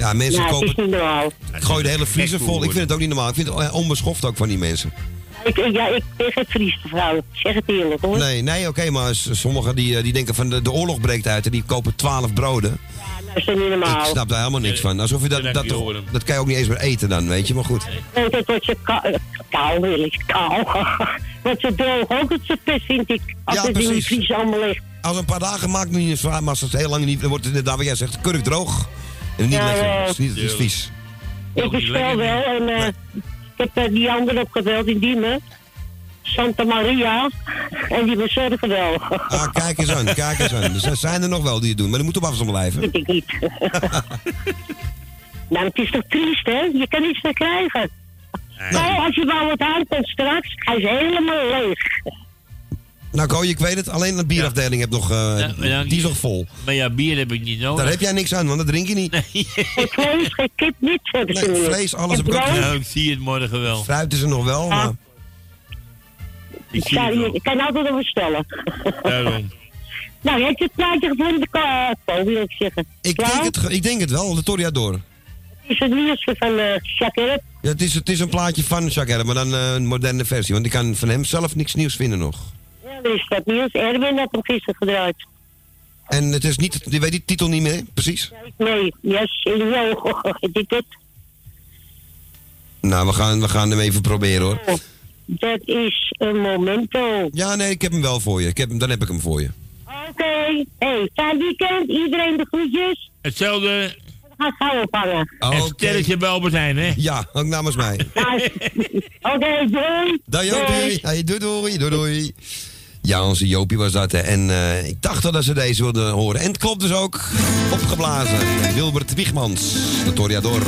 Ja, mensen nou, het is kopen... niet normaal. Ik gooi de hele vriezer vol. Ik vind het ook niet normaal. Ik vind het onbeschoft ook van die mensen. Ik, ik- ja, ik ben geen vriesvrouw. Ik zeg het eerlijk hoor. Nee, nee, oké, maar sommigen die, eh, die denken van de, de oorlog breekt uit en die kopen 12 broden. Dat is toch niet normaal. Ik snap daar helemaal niks van. Alsof je dat, dat, toch, dat kan je ook niet eens meer eten dan, weet je, maar goed. Nee, dat wordt je eh, kou, wil ik kou. Wordt ze droog ook het zo pest, vind ik. Als Ja, het in vries allemaal ligt. Als een paar dagen maakt het niet eens zwaar, maar als het heel lang niet, dan wordt het inderdaad wat jij zegt, kurk droog. En niet Ja, lekker. Het is, niet, het is vies. Ik bestel wel en eh, ik heb eh, die andere opgebeld in Diemen. Santa Maria. En die bezorgen wel. Ah, kijk eens aan, kijk eens aan. Er zijn er nog wel die het doen, maar die moeten op afstand blijven. Weet ik niet. nou, het is toch triest, hè? Je kan niets meer krijgen. Nou, als je wou wat aankomt straks, hij is helemaal leeg. Nou, Ko, ik weet het, alleen de bierafdeling heb nog, eh, ja, die is nog vol. Maar ja, bier heb ik niet nodig. Daar heb jij niks aan, want dat drink je niet. Geen vlees, geen kip, niets hebben ze Nee, meer. vlees, alles En heb ik ook. Nou, ik zie het morgen wel. Fruit is er nog wel, maar... Ik Ik, wel. ik kan altijd nog bestellen. Daarom. nou, heb je het plaatje gevonden? Wil ik zeggen. Ik denk, het, ik denk het wel, de Toriador. Is het nieuws van uh, Jacques Ja, het, is, het is een plaatje van Jacques maar dan eh, een moderne versie. Want ik kan van hem zelf niks nieuws vinden nog. Er is dat nieuws. Erwin had hem gisteren gedraaid. En het is niet, je weet die titel niet meer, precies? Nee, yes, jou. Dit, dit. Nou, we gaan, we gaan hem even proberen hoor. Dat is een momento. Ja, nee, ik heb hem wel voor je. Ik heb, hem- dan heb ik hem voor je. Oké. Hey, fijn weekend. Iedereen de groetjes. Hetzelfde. We gaan gauw ophangen. En sterretje bij Albert Heijn, hè? Ja, ook namens mij. Oké, doei. Dag Jopie. Hey, doei doei, doei doei. Ja, onze Jopie was dat. Hè. En eh, ik dacht dat ze deze wilden horen. En het klopt dus ook. Opgeblazen. Wilbert Wiegmans. De Toriador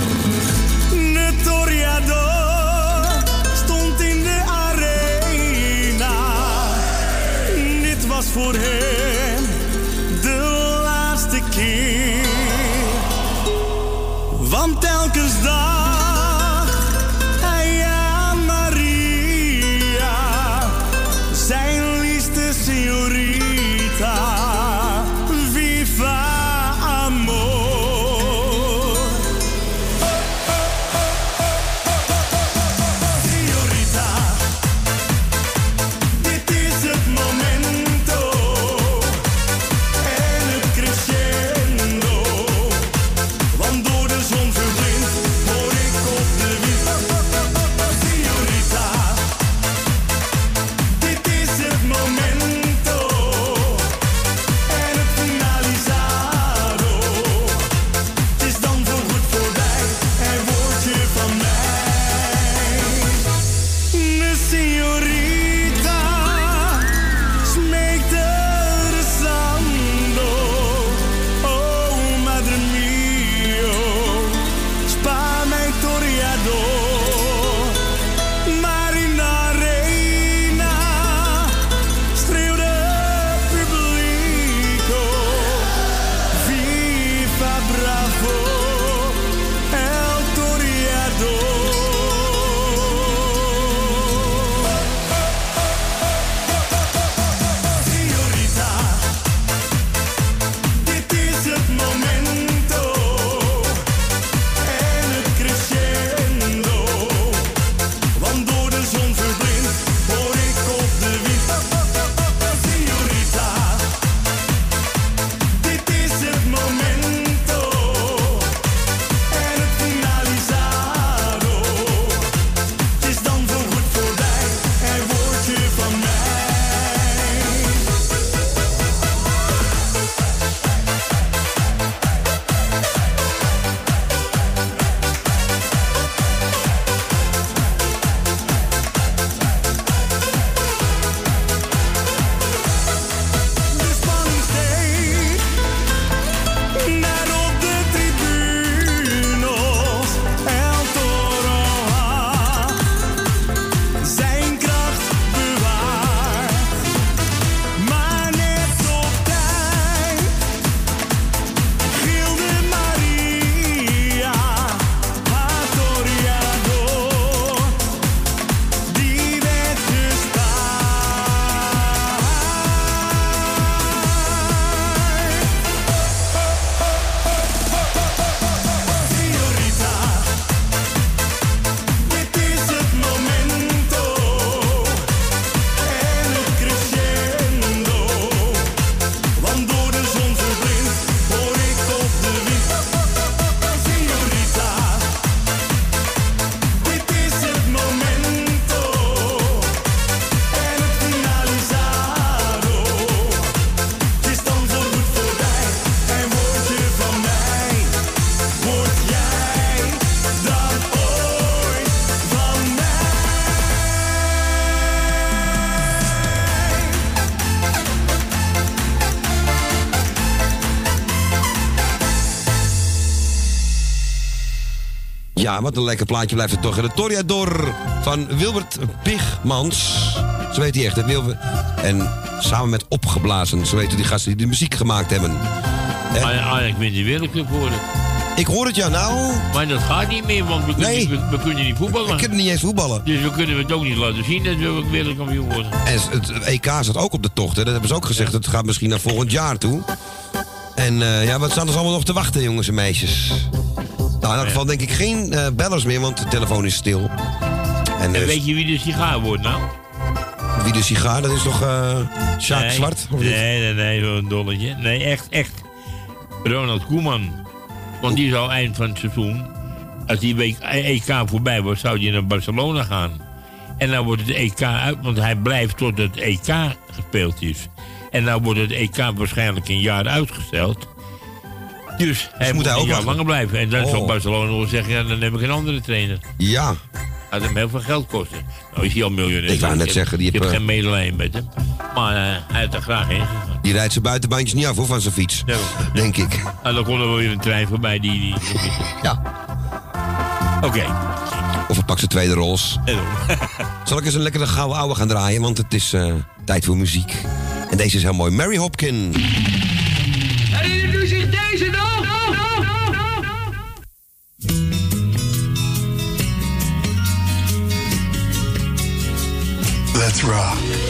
Ja, wat een lekker plaatje blijft het toch. En de Toriador van Wilbert Pigmans. Zo weet hij echt, hè, Wilbert. En samen met Opgeblazen, zo weten die gasten die de muziek gemaakt hebben. En- Ah, ah, ik ben die worden. ik hoor het ja, nou. Maar dat gaat niet meer, want we kunnen, Nee. we, we kunnen niet voetballen. Ik kan niet eens voetballen. Dus we kunnen het ook niet laten zien dat we wereldkampioen worden. En het EK staat ook op de tocht, hè. Dat hebben ze ook gezegd. Het gaat misschien naar volgend jaar toe. En eh, ja, wat staan er allemaal nog te wachten, jongens en meisjes? Nou, in elk geval denk ik geen eh, bellers meer, want de telefoon is stil. En, En eh, weet je wie de sigaar wordt nou? wie de sigaar, dat is toch eh Sjaak nee, Zwart? Of? Nee, nee, nee, zo'n dolletje. Nee, echt, echt. Ronald Koeman. Want die zou eind van het seizoen, als die EK voorbij was, zou die naar Barcelona gaan. En dan wordt het EK uit, want hij blijft tot het EK gespeeld is. En dan wordt het EK waarschijnlijk een jaar uitgesteld. Dus hij moet, hij een ook wachten? langer blijven. En dan zal Oh. Barcelona wel zeggen, ja, dan heb ik een andere trainer. Ja. Gaat hem heel veel geld kosten. Nou is hij al miljonair. Ik wou net zeggen, die heb heb, eh, geen medelijden met hem. Maar eh, hij had er graag in. Die rijdt zijn buitenbandjes niet af, hoor, van zijn fiets. Denk ik. En dan kon er wel weer een trein voorbij die... die ja. Oké. Of hij pakt zijn tweede rols. Zal ik eens een lekkere gouden ouwe gaan draaien, want het is eh, tijd voor muziek. En deze is heel mooi. Mary Hopkin. Let's rock.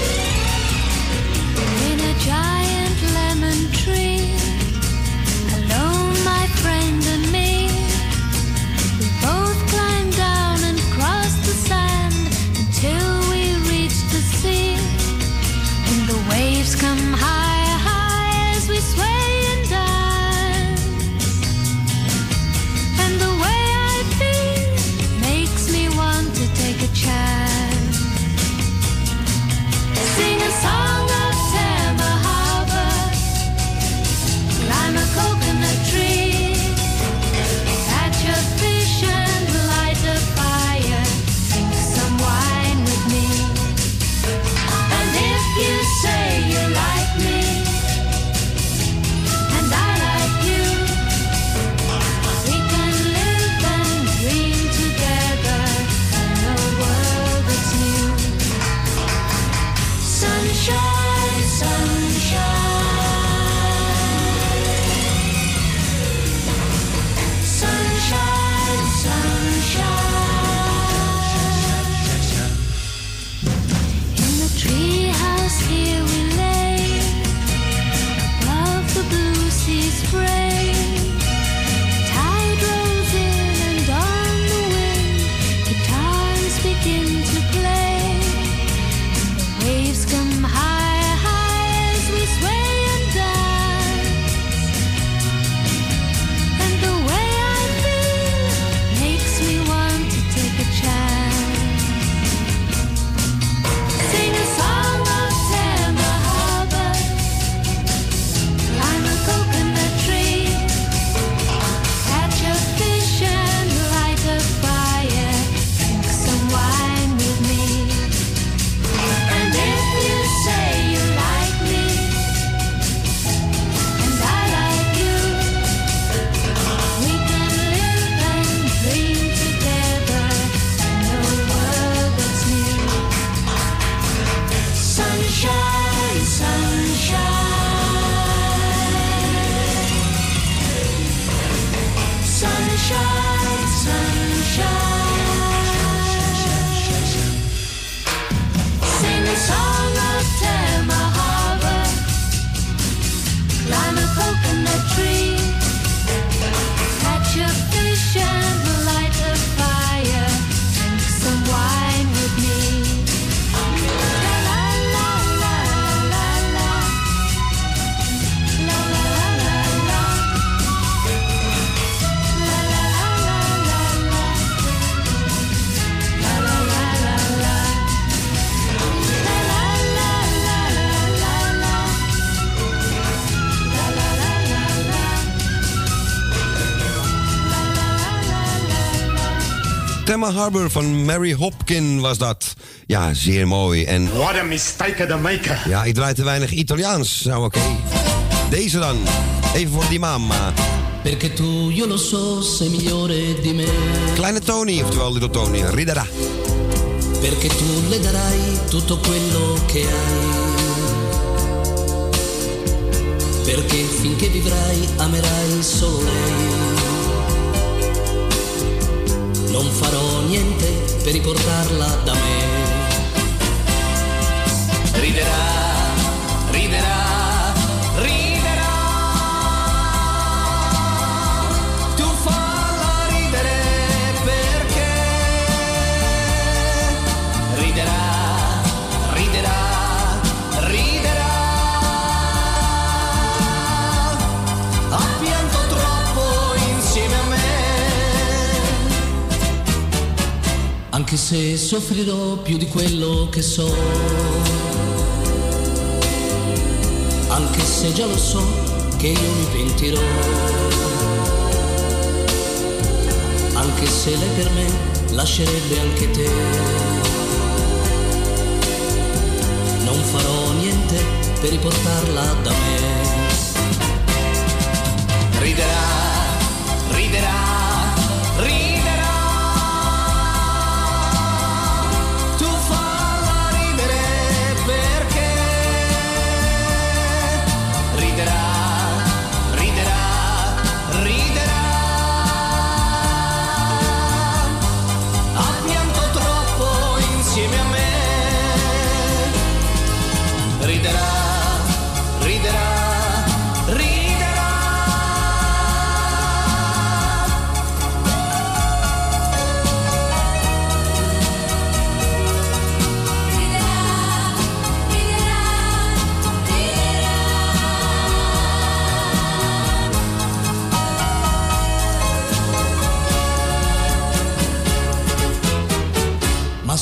Thelma Harbor van Mary Hopkin was dat. Ja, zeer mooi. En... What a mistake to make. Ja, ik draai te weinig Italiaans. Nou, oké. Deze dan. Even voor die mama. Perché tu, io lo so, sei migliore di me. Kleine Tony, oftewel Little Tony, Ridera. Perché tu le darai tutto quello che hai. Perché finché vivrai amerai solo lei. Non farò niente per riportarla da me. Riderà, Anche se soffrirò più di quello che so. Anche se già lo so che io mi pentirò. Anche se lei per me lascerebbe anche te. Non farò niente per riportarla da me. Riderà, riderà, riderà.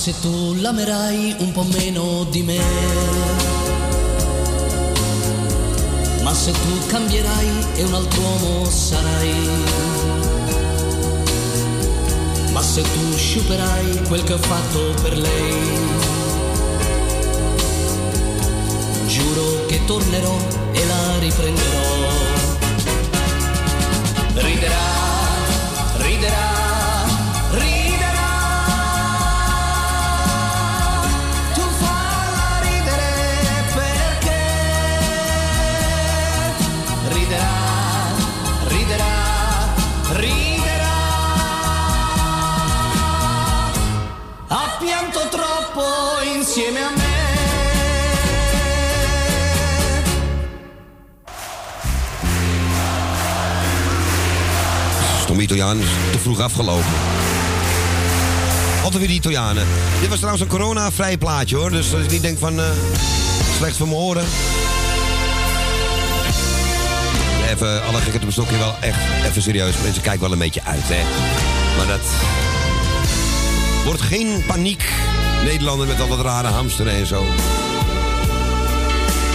Se tu l'amerai un po' meno di me, ma se tu cambierai e un altro uomo sarai, ma se tu sciuperai quel che ho fatto per lei, giuro che tornerò e la riprenderò. Riderà, riderà, riderà. Is te vroeg afgelopen. Altijd weer die Italianen. Dit was trouwens een corona-vrij plaatje hoor. Dus dat ik niet denk van eh, slecht voor mijn oren. Even alle gekheid op een stokje wel echt even serieus. Mensen kijken wel een beetje uit hè. Maar dat wordt geen paniek. Nederlander met al dat rare hamsteren en zo.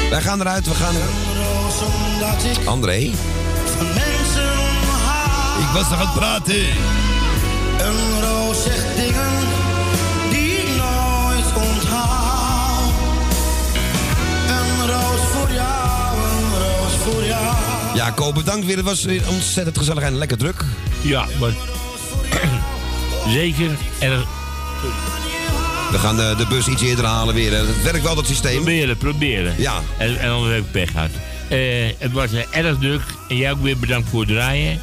Wij gaan eruit, we gaan... André? Ik was nog aan het praten. Een roos zegt dingen die ik nooit onthaal. Een roos voor jou, een roos voor jou. Ja, Ko, bedankt weer. Het was weer ontzettend gezellig en lekker druk. Ja, maar... Zeker erg... We gaan de, de bus iets eerder halen weer. Het werkt wel, dat systeem. Proberen, proberen. Ja. En, en anders heb ik pech gehad. Eh, het was eh, erg druk. En jij ook weer bedankt voor het draaien.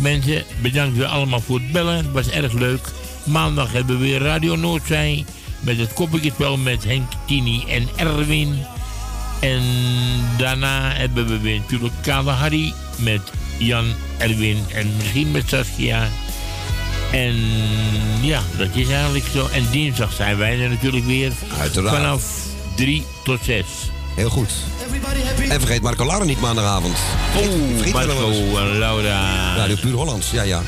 Mensen, bedankt weer allemaal voor het bellen. Het was erg leuk. Maandag hebben we weer Radio Noordzij. Met het koppeltjespel met Henk, Tini en Erwin. En daarna hebben we weer natuurlijk Kale Harry met Jan, Erwin en misschien met Saskia. En ja, dat is eigenlijk zo. En dinsdag zijn wij er natuurlijk weer. Uiteraard. Vanaf 3 tot 6. Heel goed. En vergeet Marco Lauren niet maandagavond. Oh, Vergeet Marco Laura. Radio Puur Hollands, ja, ja.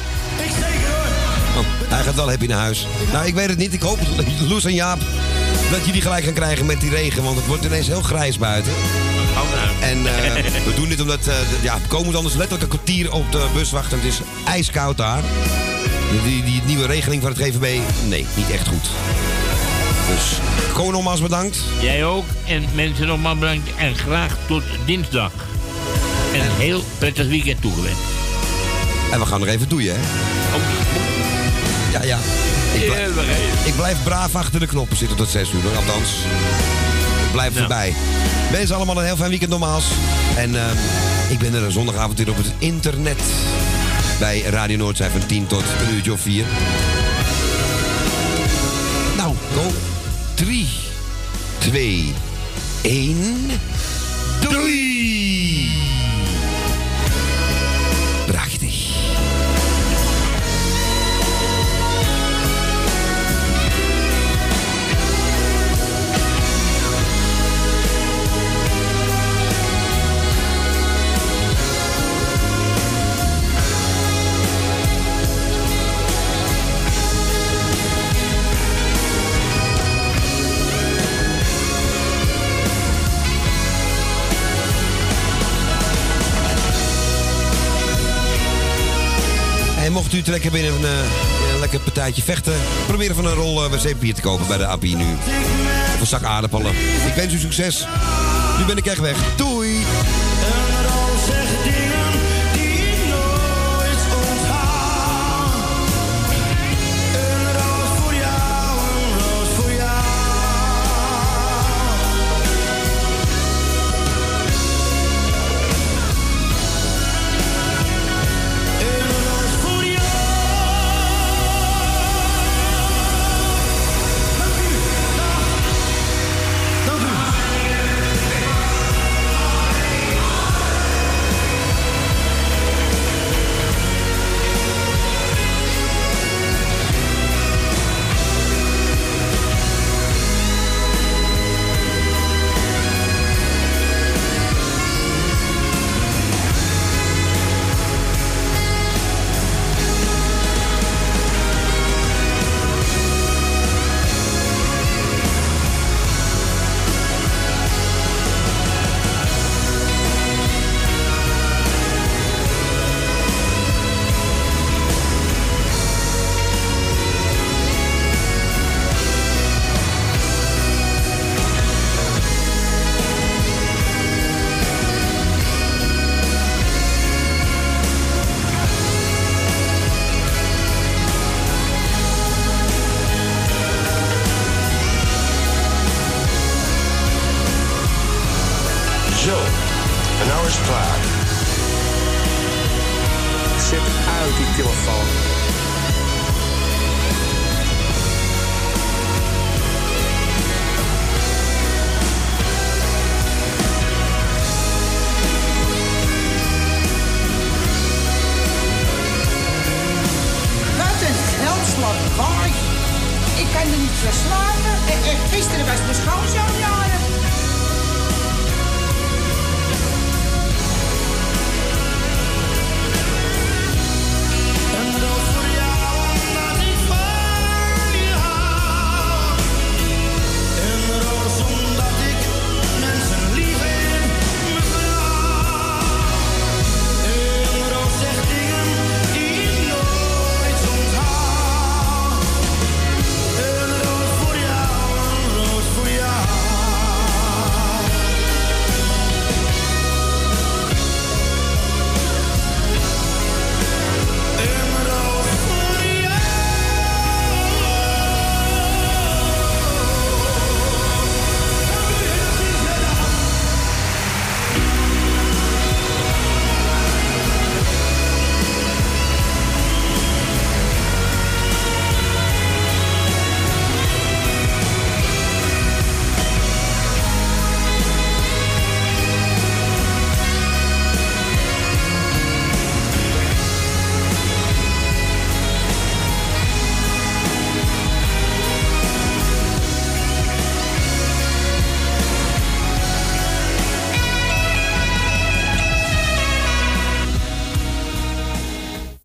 Oh, hij gaat wel happy naar huis. Nou, ik weet het niet. Ik hoop, Loes en Jaap, dat jullie gelijk gaan krijgen met die regen. Want het wordt ineens heel grijs buiten. En eh, we doen dit omdat, eh, de- ja, we komen anders letterlijk een kwartier op de bus wachten. Het is ijskoud daar. Die, die nieuwe regeling van het GVB, nee, niet echt goed. Dus, Ko nogmaals bedankt. Jij ook. En mensen nogmaals bedankt. En graag tot dinsdag. En een heel prettig weekend toegewenst. En we gaan nog even doeien, hè? Ja, ja. Ik blijf, ik blijf braaf achter de knoppen zitten tot 6 uur. Althans, ik blijf erbij. Mensen allemaal een heel fijn weekend nogmaals. En ehm, ik ben er een zondagavond weer op het internet. Bij Radio Noordzij van 10 tot een uurtje of 4. 2, 1. Doei! U trekken binnen een, eh, lekker partijtje vechten, probeer van een rol uh, wc-papier te kopen bij de API nu. Of een zak aardappelen. Ik wens u succes. Nu ben ik echt weg. Doei!